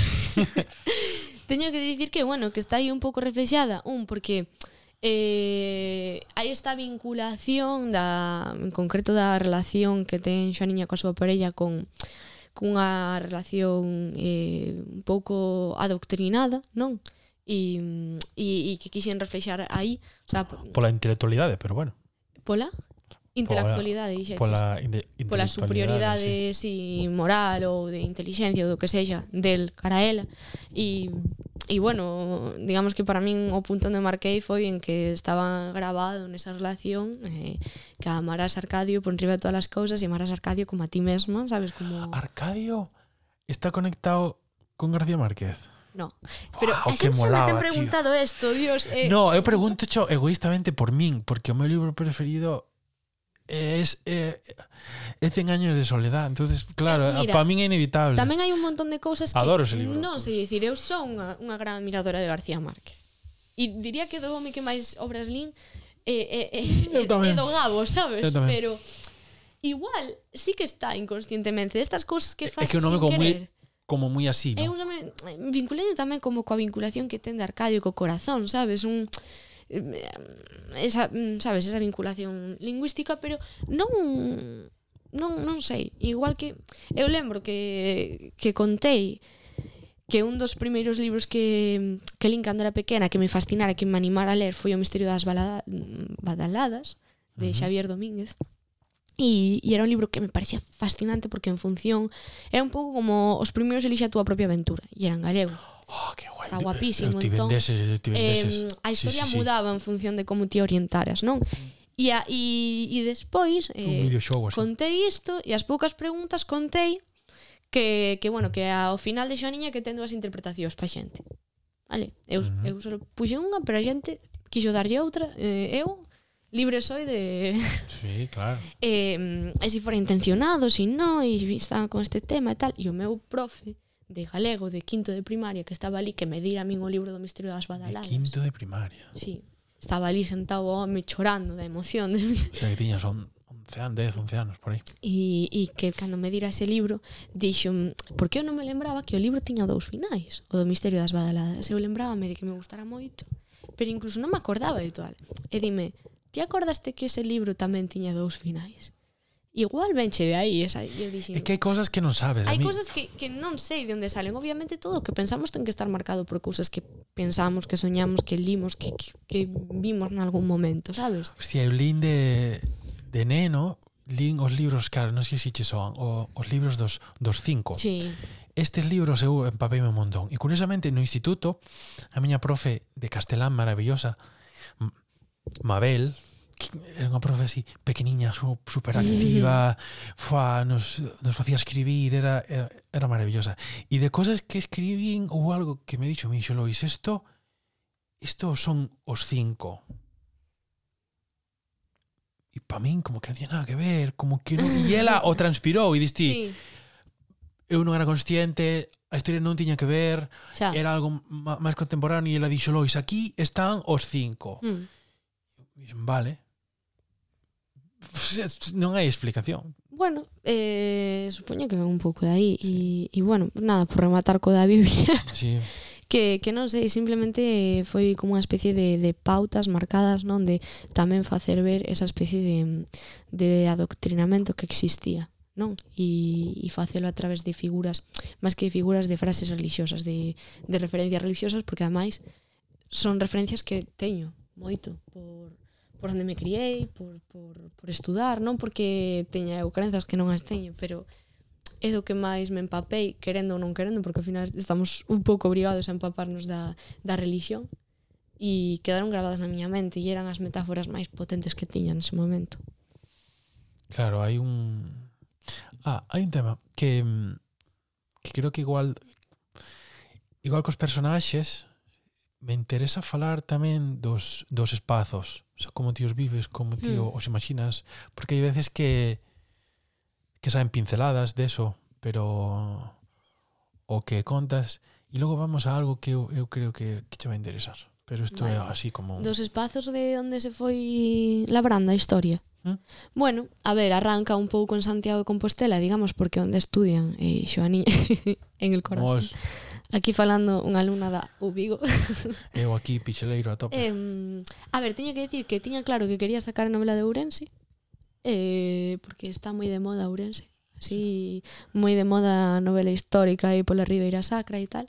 Teño que dicir que, bueno, que está aí un pouco reflexada, un, porque eh, hai esta vinculación da, en concreto da relación que ten xa niña coa súa parella con cunha relación eh, un pouco adoctrinada, non? E, e, e que quixen reflexar aí. O sea, pola intelectualidade, pero bueno. Pola? Intelectualidade, dixeches. Pola, pola superioridade sí. si, moral ou de inteligencia ou do que sexa del cara a ela. E, e bueno, digamos que para min o punto onde marquei foi en que estaba grabado nesa relación eh, que a Arcadio por enriba de todas as cousas e amarás Arcadio como a ti mesma, sabes? como Arcadio está conectado con García Márquez. No. Pero wow, a xente sempre te preguntado isto, dios. Eh. No, eu pregunto cho egoístamente por min, porque o meu libro preferido es eh, é 100 años de soledad entonces claro, eh, para min é inevitable tamén hai un montón de cousas que Adoro ese libro. non sei dicir eu son unha, unha gran admiradora de García Márquez e diría que do home que máis obras lin eh, eh, eh, é, é, é, é, é do Gabo sabes? pero igual sí que está inconscientemente destas cousas que faz é que o nome como moi como moi así, non? Eu vinculei tamén como coa vinculación que ten de Arcadio co corazón, sabes? Un esa, mm, sabes, esa vinculación lingüística, pero non non non sei, igual que eu lembro que que contei que un dos primeiros libros que que lin cando era pequena que me fascinara, que me animara a ler foi O misterio das balada, badaladas de. Xavier Domínguez. E, e era un libro que me parecía fascinante porque en función era un pouco como os primeiros elixa a túa propia aventura e era en galego. Oh, qué guai. Está guapísimo, eu entón. Deses, eu vendeses. Eh, a historia sí, sí, mudaba sí. en función de como ti orientaras, non? E, a, e, e despois eh, videoxogo, así. contei isto e as poucas preguntas contei que, que bueno, que ao final de Xoniña que ten dúas interpretacións pa xente. Vale, eu, uh -huh. eu só puxe unha, pero a xente quixo darlle outra, eh, eu libre soy de... Sí, claro. eh, e se si fora intencionado, se si non, e está con este tema e tal, e o meu profe, de galego de quinto de primaria que estaba ali que me dira a min o libro do misterio das badaladas. De quinto de primaria. Sí. Estaba ali sentado o home chorando da emoción. De... O sea, que tiñas on, 11 anos, 10, 11 anos por aí. E, e que cando me dira ese libro, dixo, porque eu non me lembraba que o libro tiña dous finais, o do misterio das badaladas. Eu lembrábame de que me gustara moito, pero incluso non me acordaba de toal. E dime, ti acordaste que ese libro tamén tiña dous finais? igual venche de aí esa eu dixen, é que hai cousas que non sabes hai cousas que, que non sei de onde salen. Obviamente todo o que pensamos ten que estar marcado por cousas que pensamos, que soñamos, que limos que, que, que vimos algún momento sabes? Hostia, eu lín de de neno lín os libros, claro, non sei se che soan o, os libros dos, dos cinco. Sí. estes libros eu empapeime un montón. E curiosamente no instituto a miña profe de castelán maravillosa Mabel, era unha profe así pequeniña, super activa, fua, nos, nos facía escribir, era, era, era maravillosa. E de cosas que escribín ou algo que me dixo Mixo Lois, isto isto son os cinco. E para min como que non tiña nada que ver, como que non... E ela o transpirou e diste... Sí. Eu non era consciente, a historia non tiña que ver, Xa. era algo máis contemporáneo e ela dixo, Lois, aquí están os cinco. Mm. Dixen, vale, non hai explicación. Bueno, eh, supoño que un pouco de aí. E, e bueno, nada, por rematar co da Biblia. Sí. que, que non sei, simplemente foi como unha especie de, de pautas marcadas, non? De tamén facer ver esa especie de, de adoctrinamento que existía non? E, e facelo a través de figuras, máis que figuras de frases religiosas, de, de referencias religiosas, porque ademais son referencias que teño moito por, por onde me criei, por, por, por estudar, non porque teña eu crenzas que non as teño, pero é do que máis me empapei, querendo ou non querendo, porque ao final estamos un pouco obrigados a empaparnos da, da religión, e quedaron grabadas na miña mente e eran as metáforas máis potentes que tiña nese momento. Claro, hai un... Ah, hai un tema que, que creo que igual igual cos personaxes me interesa falar tamén dos, dos espazos O sea, como ti os vives, como ti mm. os imaginas. Porque hai veces que que saben pinceladas de eso, pero o que contas e logo vamos a algo que eu, eu creo que, que che vai interesar. Pero isto vale. é así como... Dos espazos de onde se foi labrando a historia. ¿Eh? Bueno, a ver, arranca un pouco en Santiago de Compostela, digamos, porque onde estudian eh, Xoaniña en el corazón. Vos... Aquí falando unha alumna da Ubigo. Eu aquí, picheleiro a tope. Eh, a ver, teño que decir que tiña claro que quería sacar a novela de Ourense, eh, porque está moi de moda Ourense. Así, sí. moi de moda a novela histórica aí pola Ribeira Sacra e tal.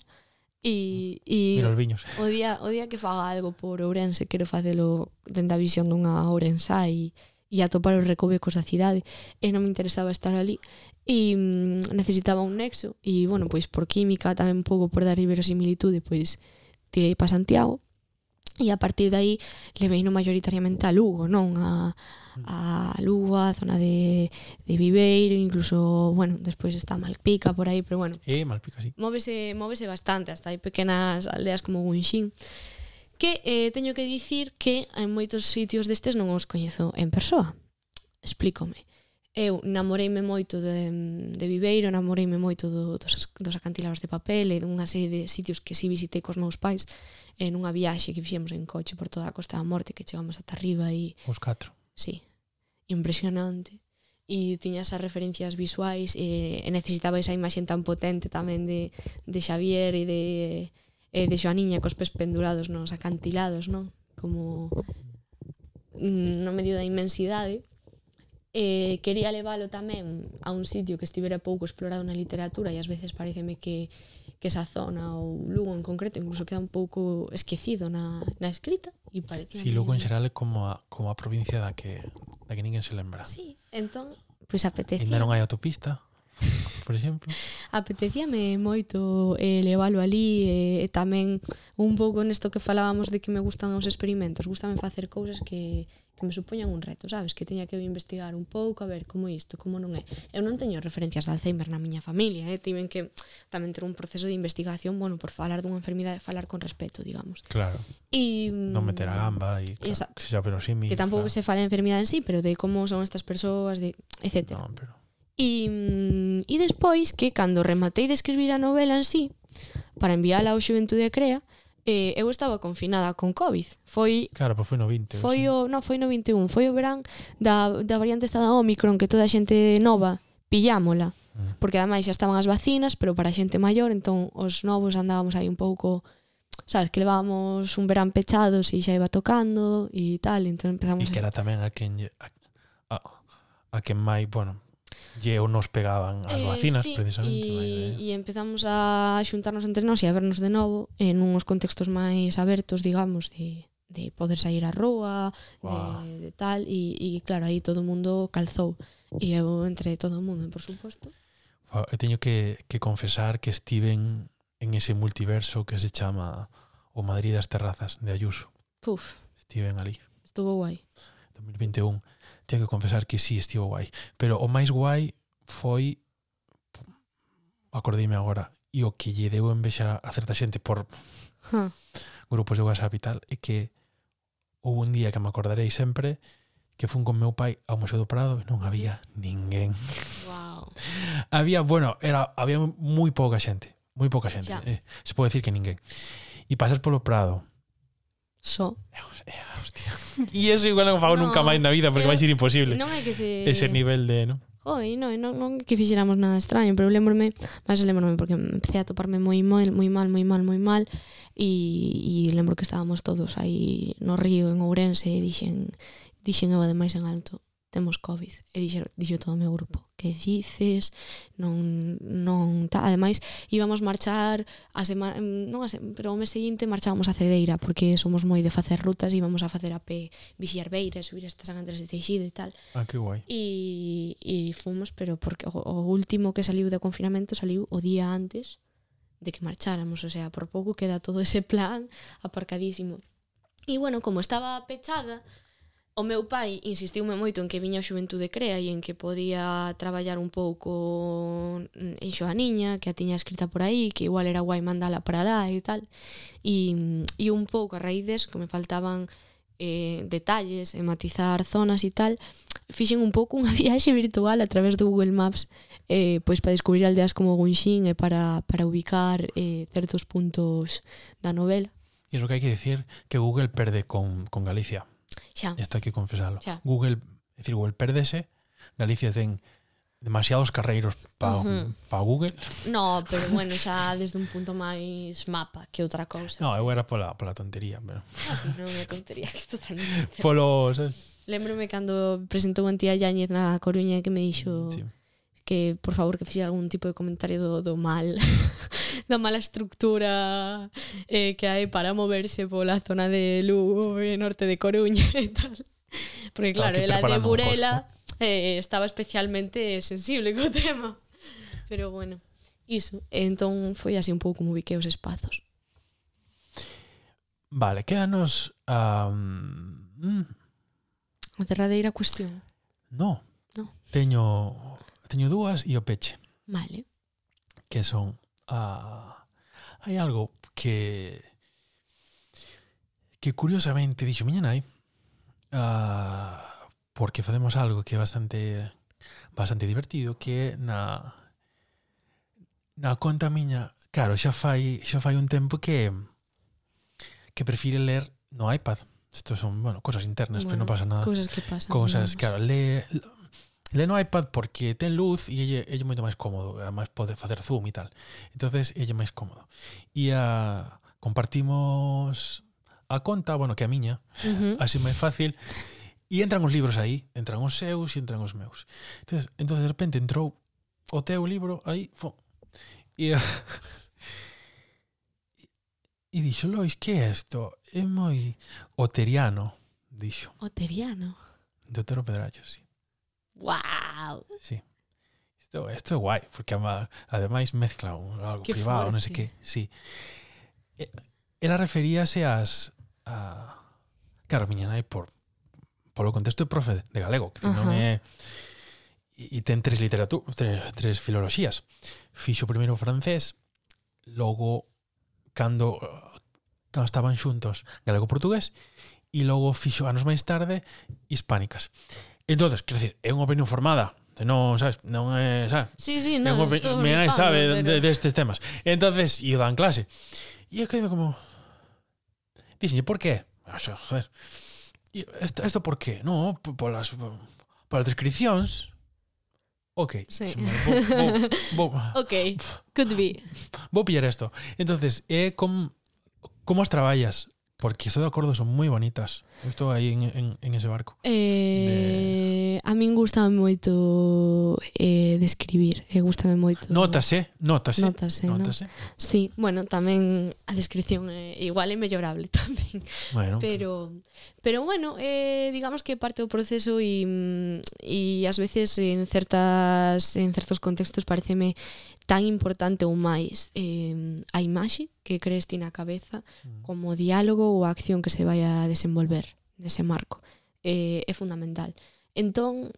E, e os viños. O día, o día que faga algo por Ourense, quero facelo dende a visión dunha Ourensa e e atopar os recovecos da cidade e non me interesaba estar ali e mm, necesitaba un nexo e bueno, pois por química tamén un pouco por dar iberosimilitude pois tirei para Santiago e a partir de aí levei no mayoritariamente a Lugo, non? A, a Lugo, a zona de, de Viveiro, incluso, bueno, despois está Malpica por aí, pero bueno. Eh, Malpica, sí. Móvese, móvese bastante, hasta hai pequenas aldeas como Gunxín que eh, teño que dicir que en moitos sitios destes non os coñezo en persoa. Explícome. Eu namoreime moito de, de Viveiro, namoreime moito do, dos, dos acantilados de papel e dunha serie de sitios que si visitei cos meus pais eh, en unha viaxe que fixemos en coche por toda a Costa da Morte que chegamos ata arriba e... Os catro. Sí. Impresionante e tiña esas referencias visuais e, e necesitaba esa imaxe tan potente tamén de, de Xavier e de eh, de Joaniña cos pés pendurados nos acantilados, non? Como mm, no medio da inmensidade. Eh, quería leválo tamén a un sitio que estivera pouco explorado na literatura e ás veces pareceme que, que esa zona ou Lugo en concreto incluso queda un pouco esquecido na, na escrita e parecía Si, sí, Lugo en xeral é como a, como a provincia da que, da que ninguén se lembra. Sí, entón, pois pues apetecía. Ainda non hai autopista por exemplo? Apetecíame moito eh, leválo ali eh, e tamén un pouco nesto que falábamos de que me gustan os experimentos, gustame facer cousas que, que me supoñan un reto, sabes? Que teña que investigar un pouco, a ver como isto, como non é. Eu non teño referencias de Alzheimer na miña familia, eh? tiven que tamén ter un proceso de investigación, bueno, por falar dunha enfermidade, falar con respeto, digamos. Claro. E, non meter a gamba e claro, exacto. que xa pero sí, mi, que tampouco claro. se fala de enfermidade en sí, pero de como son estas persoas, de, etcétera. Non, pero E, e despois que cando rematei de escribir a novela en sí, para enviála ao Xuventude Crea, eh, eu estaba confinada con COVID. Foi Claro, pois foi no 20. Foi o, no, foi no 21, foi o verán da, da variante estada Omicron que toda a xente nova pillámola. mm. Porque ademais xa estaban as vacinas, pero para a xente maior, entón os novos andábamos aí un pouco sabes, que levábamos un verán pechados e xa iba tocando e tal, entón empezamos E que era tamén a quen a, a, a quen máis, bueno, e eu nos pegaban as eh, vacinas, sí, precisamente. E, e empezamos a xuntarnos entre nós e a vernos de novo en uns contextos máis abertos, digamos, de, de poder sair á rúa, de, de tal, e, e claro, aí todo o mundo calzou. E eu entre todo o mundo, por suposto. Eu teño que, que confesar que estiven en ese multiverso que se chama o Madrid das Terrazas de Ayuso. Puf. Estiven ali. Estuvo guai. 2021. Tengo que confesar que sí, estivo guai. Pero o máis guai foi acordeime agora e o que lle deu envexa a certa xente por huh. grupos de WhatsApp e tal é que houve un día que me acordarei sempre que fun con meu pai ao Museo do Prado e non había ninguén. Wow. había, bueno, era había moi pouca xente, moi pouca xente, yeah. eh, se pode decir que ninguén. E pasas polo Prado só. Hostia. E eso igual non fago no, nunca máis na vida porque eu, vai ser imposible. Non é que se... Ese nivel de... ¿no? Joi, non, non, non que fixéramos nada extraño, pero lembrome, máis lembrome porque empecé a toparme moi moi moi mal, moi mal, moi mal e, e lembro que estábamos todos aí no río en Ourense e dixen dixen eu ademais en alto, temos COVID e dixo, dixo todo o meu grupo que dices, non, non ta, ademais íbamos marchar a semana, non a semana, pero o mes seguinte marchábamos a Cedeira porque somos moi de facer rutas e íbamos a facer a pé vixiar Beira, subir hasta San Andrés de Teixido e tal. Ah, que guai. E, e fomos, pero porque o, o último que saliu de confinamento saliu o día antes de que marcháramos, o sea, por pouco queda todo ese plan aparcadísimo. E bueno, como estaba pechada, O meu pai insistiume moito en que viña a xuventude crea e en que podía traballar un pouco en Xoaniña, que a tiña escrita por aí, que igual era guai mandala para lá e tal. E, e un pouco a raíz des, que me faltaban eh, detalles e matizar zonas e tal, fixen un pouco unha viaxe virtual a través do Google Maps eh, pois para descubrir aldeas como Gunxín e para, para ubicar eh, certos puntos da novela. E iso que hai que decir que Google perde con, con Galicia. Xa. Isto hai que confesalo. Xa. Google, é dicir, Google perdese, Galicia ten demasiados carreiros para uh -huh. pa Google. No, pero bueno, xa desde un punto máis mapa que outra cousa. No, eu era pola, pola tontería. Pero... Ah, non é tontería, que totalmente. Polo, sabes? Lembrome cando presentou Antía Yáñez na Coruña que me dixo... Sí que por favor que fixera algún tipo de comentario do, do mal da mala estructura eh, que hai para moverse pola zona de Lugo e norte de Coruña e tal. Porque claro, ela de Burela eh, estaba especialmente sensible co tema. Pero bueno iso, entón foi así un pouco como vi que os espazos. Vale, que anos um... A derradeira cuestión. No, no. teño teño dúas e o peche. Vale. Que son a hai algo que que curiosamente dixo miña nai uh, porque facemos algo que é bastante bastante divertido que é na na conta miña claro, xa fai xa fai un tempo que que prefire ler no iPad Isto son, bueno, cosas internas, bueno, pero non pasa nada. Cosas que pasan. Cosas, menos. claro, lee, Len no iPad porque ten luz e elle, elle moito máis cómodo, además pode facer zoom e tal. entonces elle máis cómodo. E a, ah, compartimos a conta, bueno, que a miña, uh -huh. así máis fácil, e entran os libros aí, entran os seus e entran os meus. Entonces, entonces de repente entrou o teu libro aí, fo, e e ah, dixo, Lois, que é isto? É moi oteriano, dixo. Oteriano? De Otero Pedrallo, sí. ¡Wow! Sí. Isto, isto é guai, porque ama, ademais mezcla un, algo que privado, non sei que. Sí. Eh, Ela referíase ás... A... Claro, miña nai por, polo contexto de profe de galego, que uh -huh. non é e ten tres literatura, tres, tres filoloxías. Fixo primeiro francés, logo cando cando estaban xuntos galego-portugués e logo fixo anos máis tarde hispánicas. Entonces, quero decir, é unha opinión formada, non, sabes, non é, sabes? Sí, sí, non, é me mi nai sabe pero... destes de, de temas. Entonces, e dan clase. E eu quedei como Dixenlle, por qué? O sea, joder. E esto, esto por qué? No, por as descripcións. Ok. Sí. Vou, vou, vou, ok. Could be. Vou pillar esto. Entonces, é eh, como como as traballas? Porque estou de acordo, son moi bonitas. Eu estou aí en, en, en ese barco. Eh, de... A min gusta moito eh, describir. Me E eh, gustame moito... Notase, notase. Notase, notase. No? Sí, bueno, tamén a descripción é eh, igual é mellorable tamén. Bueno. Pero, pero bueno, eh, digamos que parte do proceso e, e ás veces en certas en certos contextos pareceme tan importante ou máis eh, a imaxe que crees ti na cabeza mm. como o diálogo ou a acción que se vai a desenvolver nese marco. Eh, é fundamental. Entón,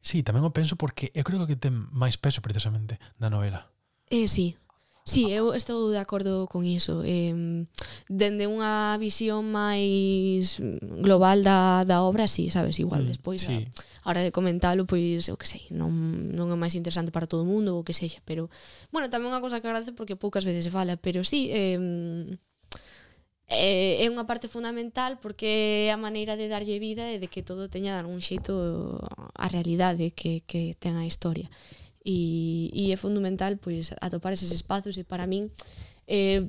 Sí, tamén o penso porque eu creo que ten máis peso precisamente da novela. Eh, sí, Sí, eu estou de acordo con iso. Eh, dende unha visión máis global da, da obra, sí, sabes, igual mm, despois sí. a, a hora de comentalo, pois, eu que sei, non, non é máis interesante para todo o mundo ou que sexa, pero, bueno, tamén unha cosa que agradece porque poucas veces se fala, pero sí, eh, é unha parte fundamental porque é a maneira de darlle vida e de que todo teña de algún xeito a realidade que, que ten a historia e, e é fundamental pois atopar eses espazos e para min eh,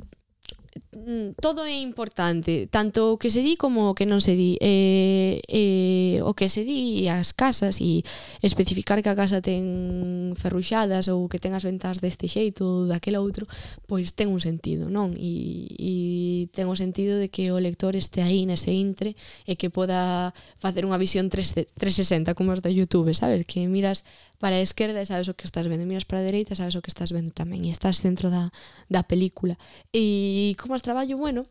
Mm, todo é importante, tanto o que se di como o que non se di. Eh, eh, o que se di as casas e especificar que a casa ten ferruxadas ou que ten as ventas deste xeito ou daquela outro, pois ten un sentido, non? E, e ten o sentido de que o lector este aí nese intre e que poda facer unha visión 3, 360 como as da YouTube, sabes? Que miras para a esquerda e sabes o que estás vendo, miras para a dereita e sabes o que estás vendo tamén e estás dentro da, da película. E como as traballo bueno,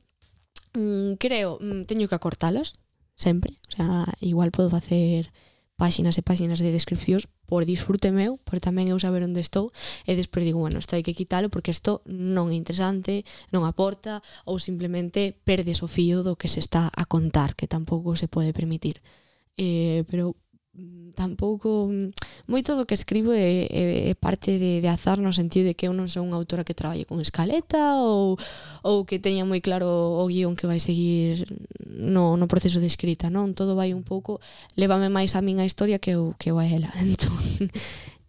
mm, creo, mm, teño que acortalas sempre, o sea, igual podo facer páxinas e páxinas de descripcións por disfrute meu, por tamén eu saber onde estou, e despois digo, bueno, isto hai que quitalo porque isto non é interesante, non aporta, ou simplemente perdes o fío do que se está a contar, que tampouco se pode permitir. Eh, pero tampouco mm, moito do que escribo é, é, é parte de, de azar no sentido de que eu non son unha autora que traballe con escaleta ou, ou que teña moi claro o guión que vai seguir no, no proceso de escrita non? Todo vai un pouco levame máis a min a historia que eu, que eu a ela. Entón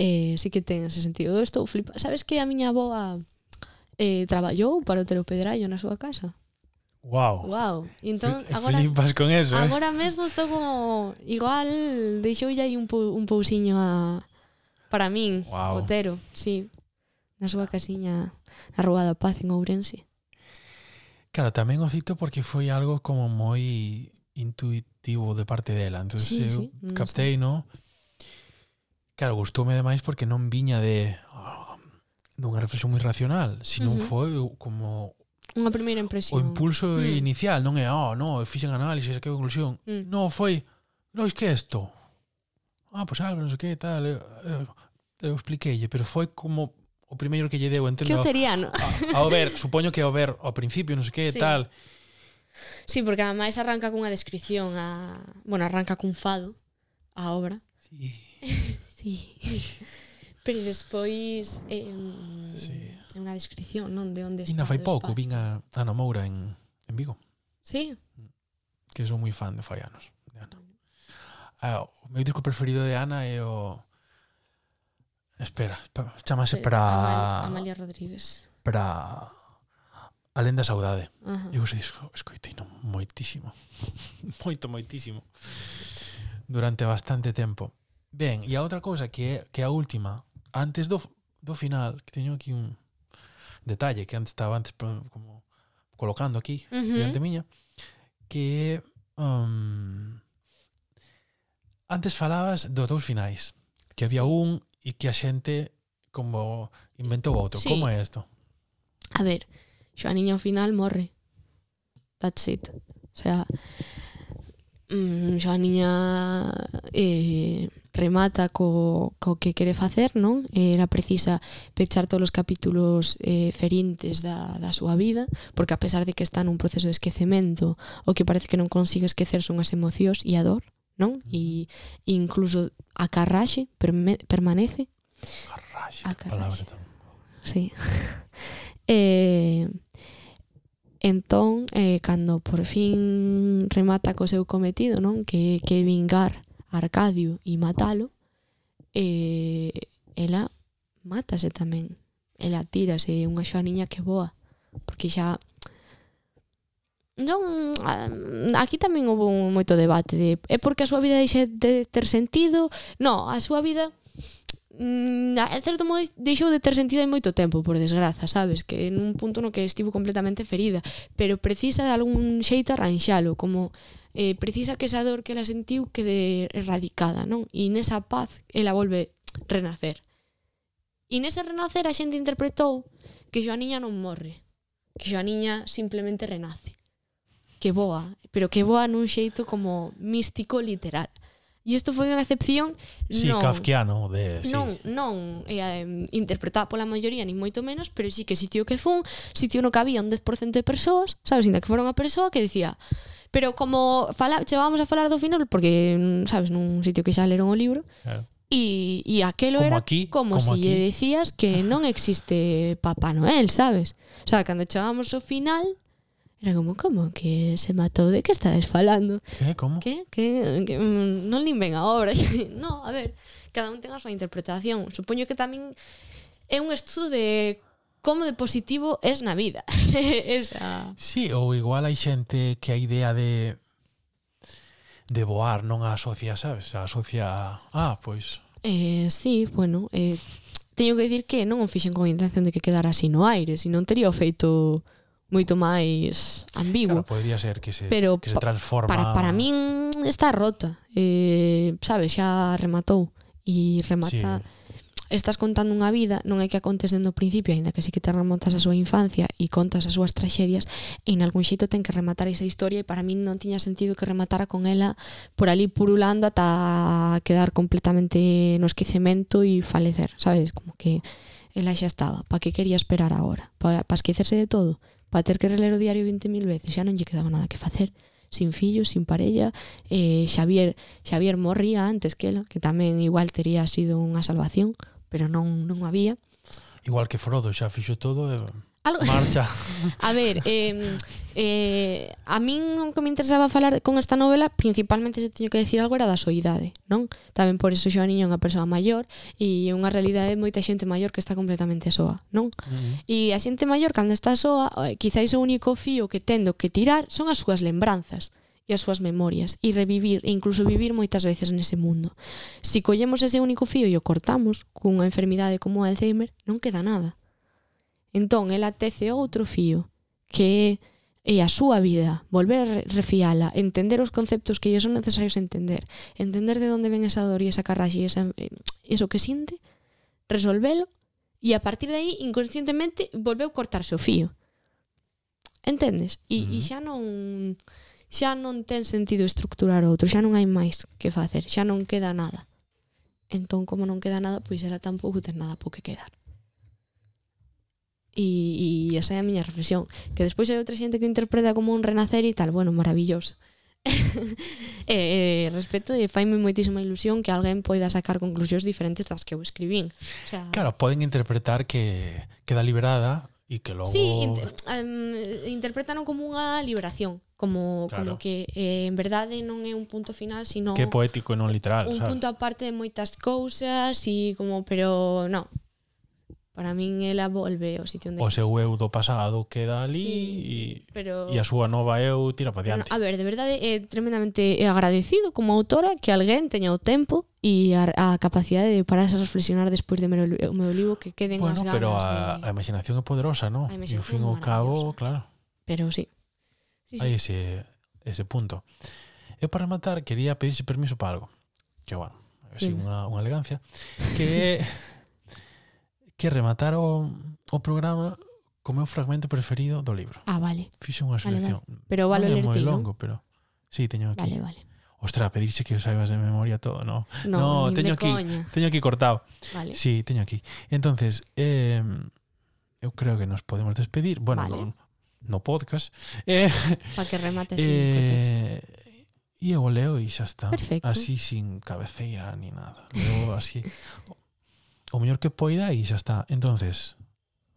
eh, sí que ten ese sentido. Eu estou flipa sabes que a miña boa eh, traballou para o Tero Pedrallo na súa casa? Wow. Wow. Entón, agora, Flipas con eso, eh? Agora mesmo estou como... Igual deixou aí un, pou, un pousiño a, para min, wow. Botero, sí. Na súa casiña na Rúa da Paz, en Ourense. Claro, tamén o cito porque foi algo como moi intuitivo de parte dela. Entón, sí, eu sí, captei, non? No? Claro, gustoume demais porque non viña de ah, oh, dunha reflexión moi racional, sino uh -huh. foi como Unha primeira impresión. O impulso mm. inicial non é, oh, no, fixen análisis, que conclusión. Mm. Non, foi, lois, que é isto? Ah, pois pues, algo, non sei que, tal. Eu, eu, eu expliqueille, pero foi como o primeiro que lle deu, entendo. Queuteriano. a, ao ver, supoño que ao ver ao principio, non sei que, sí. tal. Sí, porque ademais arranca cunha descripción a... Bueno, arranca cun fado a obra. Sí. sí. Pero despois... Eh, sí É unha descripción, non? De onde está Ainda fai pouco, vin a Ana Moura en, en Vigo. Sí? Que son moi fan de fai anos. De Ana. Ah, o meu disco preferido de Ana é o... Espera, espera chamase eh, para... Amalia Rodríguez. Para... Alén da saudade. Uh -huh. Eu ese disco escoitino moitísimo. Moito, moitísimo. Durante bastante tempo. Ben, e a outra cousa que é que a última, antes do, do final, que teño aquí un detalle que antes estaba antes como colocando aquí, uh -huh. diante miña, que um, antes falabas dos dous finais, que había un e que a xente como inventou outro. Sí. Como é isto? A ver, Xoaniña ao final morre. That's it. O sea, mm, Xoaniña eh, remata co, co que quere facer, non? Era precisa pechar todos os capítulos eh, ferintes da, da súa vida, porque a pesar de que está nun proceso de esquecemento, o que parece que non consigue esquecer son as emocións e a dor, non? E incluso a carraxe perme, permanece. Carraxe, a carraxe. palabra tan... Sí. eh, entón, eh, cando por fin remata co seu cometido, non? Que, que vingar Arcadio e matalo, e ela mátase tamén. Ela tírase, unha xoaniña que boa, porque xa non ah, aquí tamén houve un moito debate de é porque a súa vida deixa de ter sentido non, a súa vida mm, en certo modo deixou de ter sentido hai moito tempo, por desgraza, sabes? Que en un punto no que estivo completamente ferida, pero precisa de algún xeito arranxalo, como eh, precisa que esa dor que ela sentiu quede erradicada, non? E nesa paz ela volve renacer. E nese renacer a xente interpretou que Joaniña non morre, que Joaniña simplemente renace. Que boa, pero que boa nun xeito como místico literal. E isto foi unha acepción sí, non, kafkiano de, sí. non, non eh, interpretada pola maioría ni moito menos, pero sí que sitio que fun, sitio no que había un 10% de persoas, sabes, ainda que fora unha persoa que dicía Pero como fala, chegábamos a falar do final porque, sabes, nun sitio que xa leron o libro, claro. E, e aquelo como era aquí, como, como se si lle decías que non existe Papá Noel, sabes? O sea, cando chegábamos ao final, era como, como que se matou? De que estades falando? Que, como? Que, que, que mm, non ven a obra. no, a ver, cada un ten a súa interpretación. Supoño que tamén é un estudo de como de positivo es na vida. Esa. Sí, ou igual hai xente que a idea de de voar non a asocia, sabes? A asocia ah, pois. Eh, sí, bueno, eh teño que dicir que non o fixen con intención de que quedara así no aire, senón tería o feito moito máis ambiguo. Claro, podría ser que se, Pero que se transforma... Para, para min está rota. Eh, sabes, xa rematou. E remata... Sí estás contando unha vida, non é que a contes dentro principio, aínda que sí que te remontas a súa infancia e contas as súas traxedias, e en algún xeito ten que rematar esa historia e para min non tiña sentido que rematara con ela por ali purulando ata quedar completamente no esquecemento e falecer, sabes? Como que ela xa estaba, pa que quería esperar agora? Pa, pa esquecerse de todo? Pa ter que reler o diario 20.000 veces? Xa non lle quedaba nada que facer sin fillos, sin parella, eh, Xavier, Xavier morría antes que ela, que tamén igual tería sido unha salvación pero non, non había. Igual que Frodo xa fixo todo e Algo... marcha. a ver, eh, eh, a min o que me interesaba falar con esta novela, principalmente se teño que decir algo era da soidade, non? Tamén por iso xa Niño é unha persoa maior e é unha realidade de moita xente maior que está completamente soa, non? Uh -huh. E a xente maior cando está soa, eh, quizáis o único fío que tendo que tirar son as súas lembranzas e as súas memorias e revivir e incluso vivir moitas veces nese mundo. Si collemos ese único fío e o cortamos cunha enfermidade como o Alzheimer, non queda nada. Entón, ela tece outro fío, que é a súa vida, volver a refiala, entender os conceptos que son necesarios entender, entender de onde ven esa dor e esa carraxe e esa, eh, eso que sinte, resolvelo e a partir de aí, inconscientemente, volveu cortarse o fío. Entendes? E, uh -huh. e xa non xa non ten sentido estructurar outro, xa non hai máis que facer, xa non queda nada. Entón, como non queda nada, pois ela tampouco ten nada po que quedar. E, e esa é a miña reflexión. Que despois hai outra xente que interpreta como un renacer e tal, bueno, maravilloso. e, e respeto e faime moitísima ilusión que alguén poida sacar conclusións diferentes das que eu escribín. O sea... Claro, poden interpretar que queda liberada E que logo... Sí, inter, um, interpretano como unha liberación como, claro. como que eh, en verdade non é un punto final, sino que poético e non literal, un sabes? punto aparte de moitas cousas e como pero non, Para min ela volve ao sitio onde O seu eu do pasado queda ali sí, e, pero... e a súa nova eu tira para diante. A ver, de verdade é tremendamente eh, agradecido como autora que alguén teña o tempo e a, a capacidade de pararse a reflexionar despois de meu, o meu libro que queden bueno, as ganas pero a, de... a imaginación é poderosa, ¿no? E ao fin ao cabo, claro. Pero sí. sí, sí. Hai ese, ese punto. Eu para rematar quería pedirse permiso para algo. Que bueno, é sí. unha, unha elegancia. Que que rematar o, o programa co meu fragmento preferido do libro. Ah, vale. Fixo unha selección. Vale, vale. Pero vale non é moi longo, ¿no? pero sí, teño aquí. Vale, vale. Ostra, pedirse que o saibas de memoria todo, no. No, no teño aquí, coña. teño aquí cortado. Vale. Sí, teño aquí. Entonces, eh, eu creo que nos podemos despedir. Bueno, vale. no, no podcast. Eh, Para que remate sin eh, contexto. E eu leo e xa está. Perfecto. Así sin cabeceira ni nada. Leo así o mellor que poida e xa está. Entonces,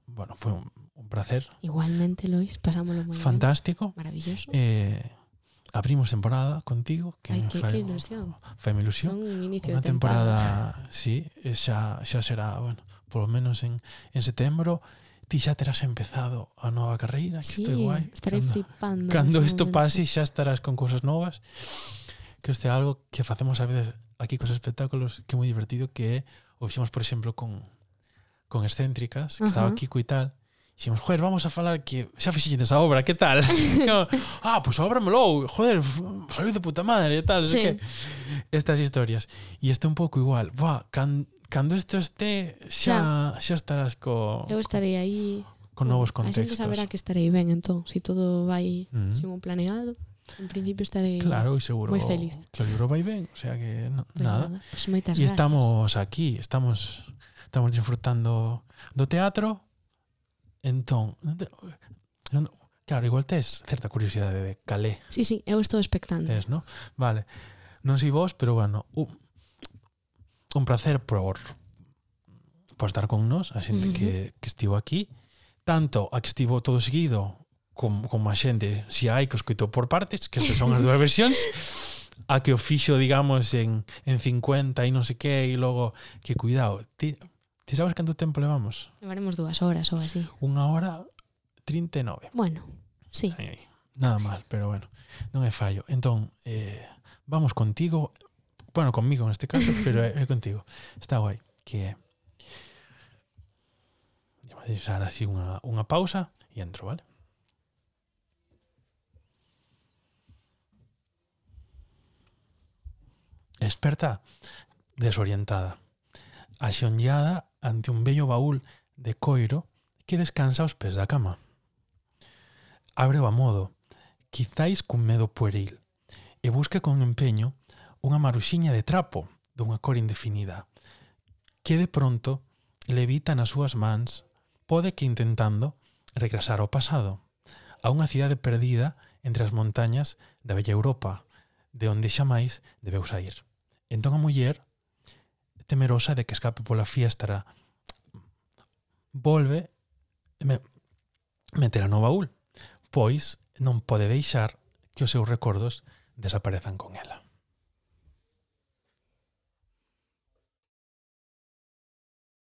bueno, foi un, un placer. Igualmente, Lois, pasámoslo moi Fantástico. Maravilloso. Eh, abrimos temporada contigo, que Ay, me que, fai, que ilusión. Fai me ilusión. Son un inicio de temporada, temporada sí, xa, xa será, bueno, polo menos en, en setembro, ti xa terás empezado a nova carreira, que sí, é guai. Estarei cando, flipando. Cando isto pase xa estarás con cousas novas, que este é algo que facemos a veces aquí cos espectáculos que é moi divertido que é o fixemos, por exemplo, con, con Excéntricas, que uh -huh. estaba Kiko e tal, Dixemos, joder, vamos a falar que xa fixites a obra, que tal? Como, ah, pois pues a obra melou, joder, saiu de puta madre, e tal, sí. que estas historias. E este un pouco igual, buah, can, cando isto este xa, xa estarás co... Eu estarei aí... Con novos contextos. A xente saberá que estarei ben, entón, se si todo vai mm. según planeado. En principio estarei claro, seguro, moi feliz. Que o libro vai ben, o sea que no, pues nada. nada. Pues moitas e estamos aquí, estamos estamos disfrutando do teatro. Entón, non, claro, igual tes certa curiosidade de calé. Sí, sí, eu estou expectante. Tes, no? Vale. Non sei vos, pero bueno, un, un placer por por estar con nos, a xente uh -huh. que, que estivo aquí, tanto a que estivo todo seguido como, como a xente si hai que os por partes, que estas son as dúas versións, a que o fixo, digamos, en, en 50 e non sei que, e logo, que cuidado, ti, ti sabes canto tempo levamos? Levaremos dúas horas ou así. Unha hora 39. Bueno, sí. Ay, nada mal, pero bueno, non é fallo. Entón, eh, vamos contigo, bueno, conmigo neste caso, pero é, é contigo. Está guai, que é... Eh, deixar así unha, unha pausa e entro, vale? experta desorientada, axonllada ante un bello baúl de coiro que descansa aos pés da cama. Abre o amodo, quizáis cun medo pueril, e busca con empeño unha maruxiña de trapo dunha cor indefinida, que de pronto levita nas súas mans, pode que intentando regresar ao pasado, a unha cidade perdida entre as montañas da Bella Europa, de onde xamais debeu sair. Entón a muller, temerosa de que escape pola fiestra, volve e me, meterá no baúl, pois non pode deixar que os seus recordos desaparezan con ela.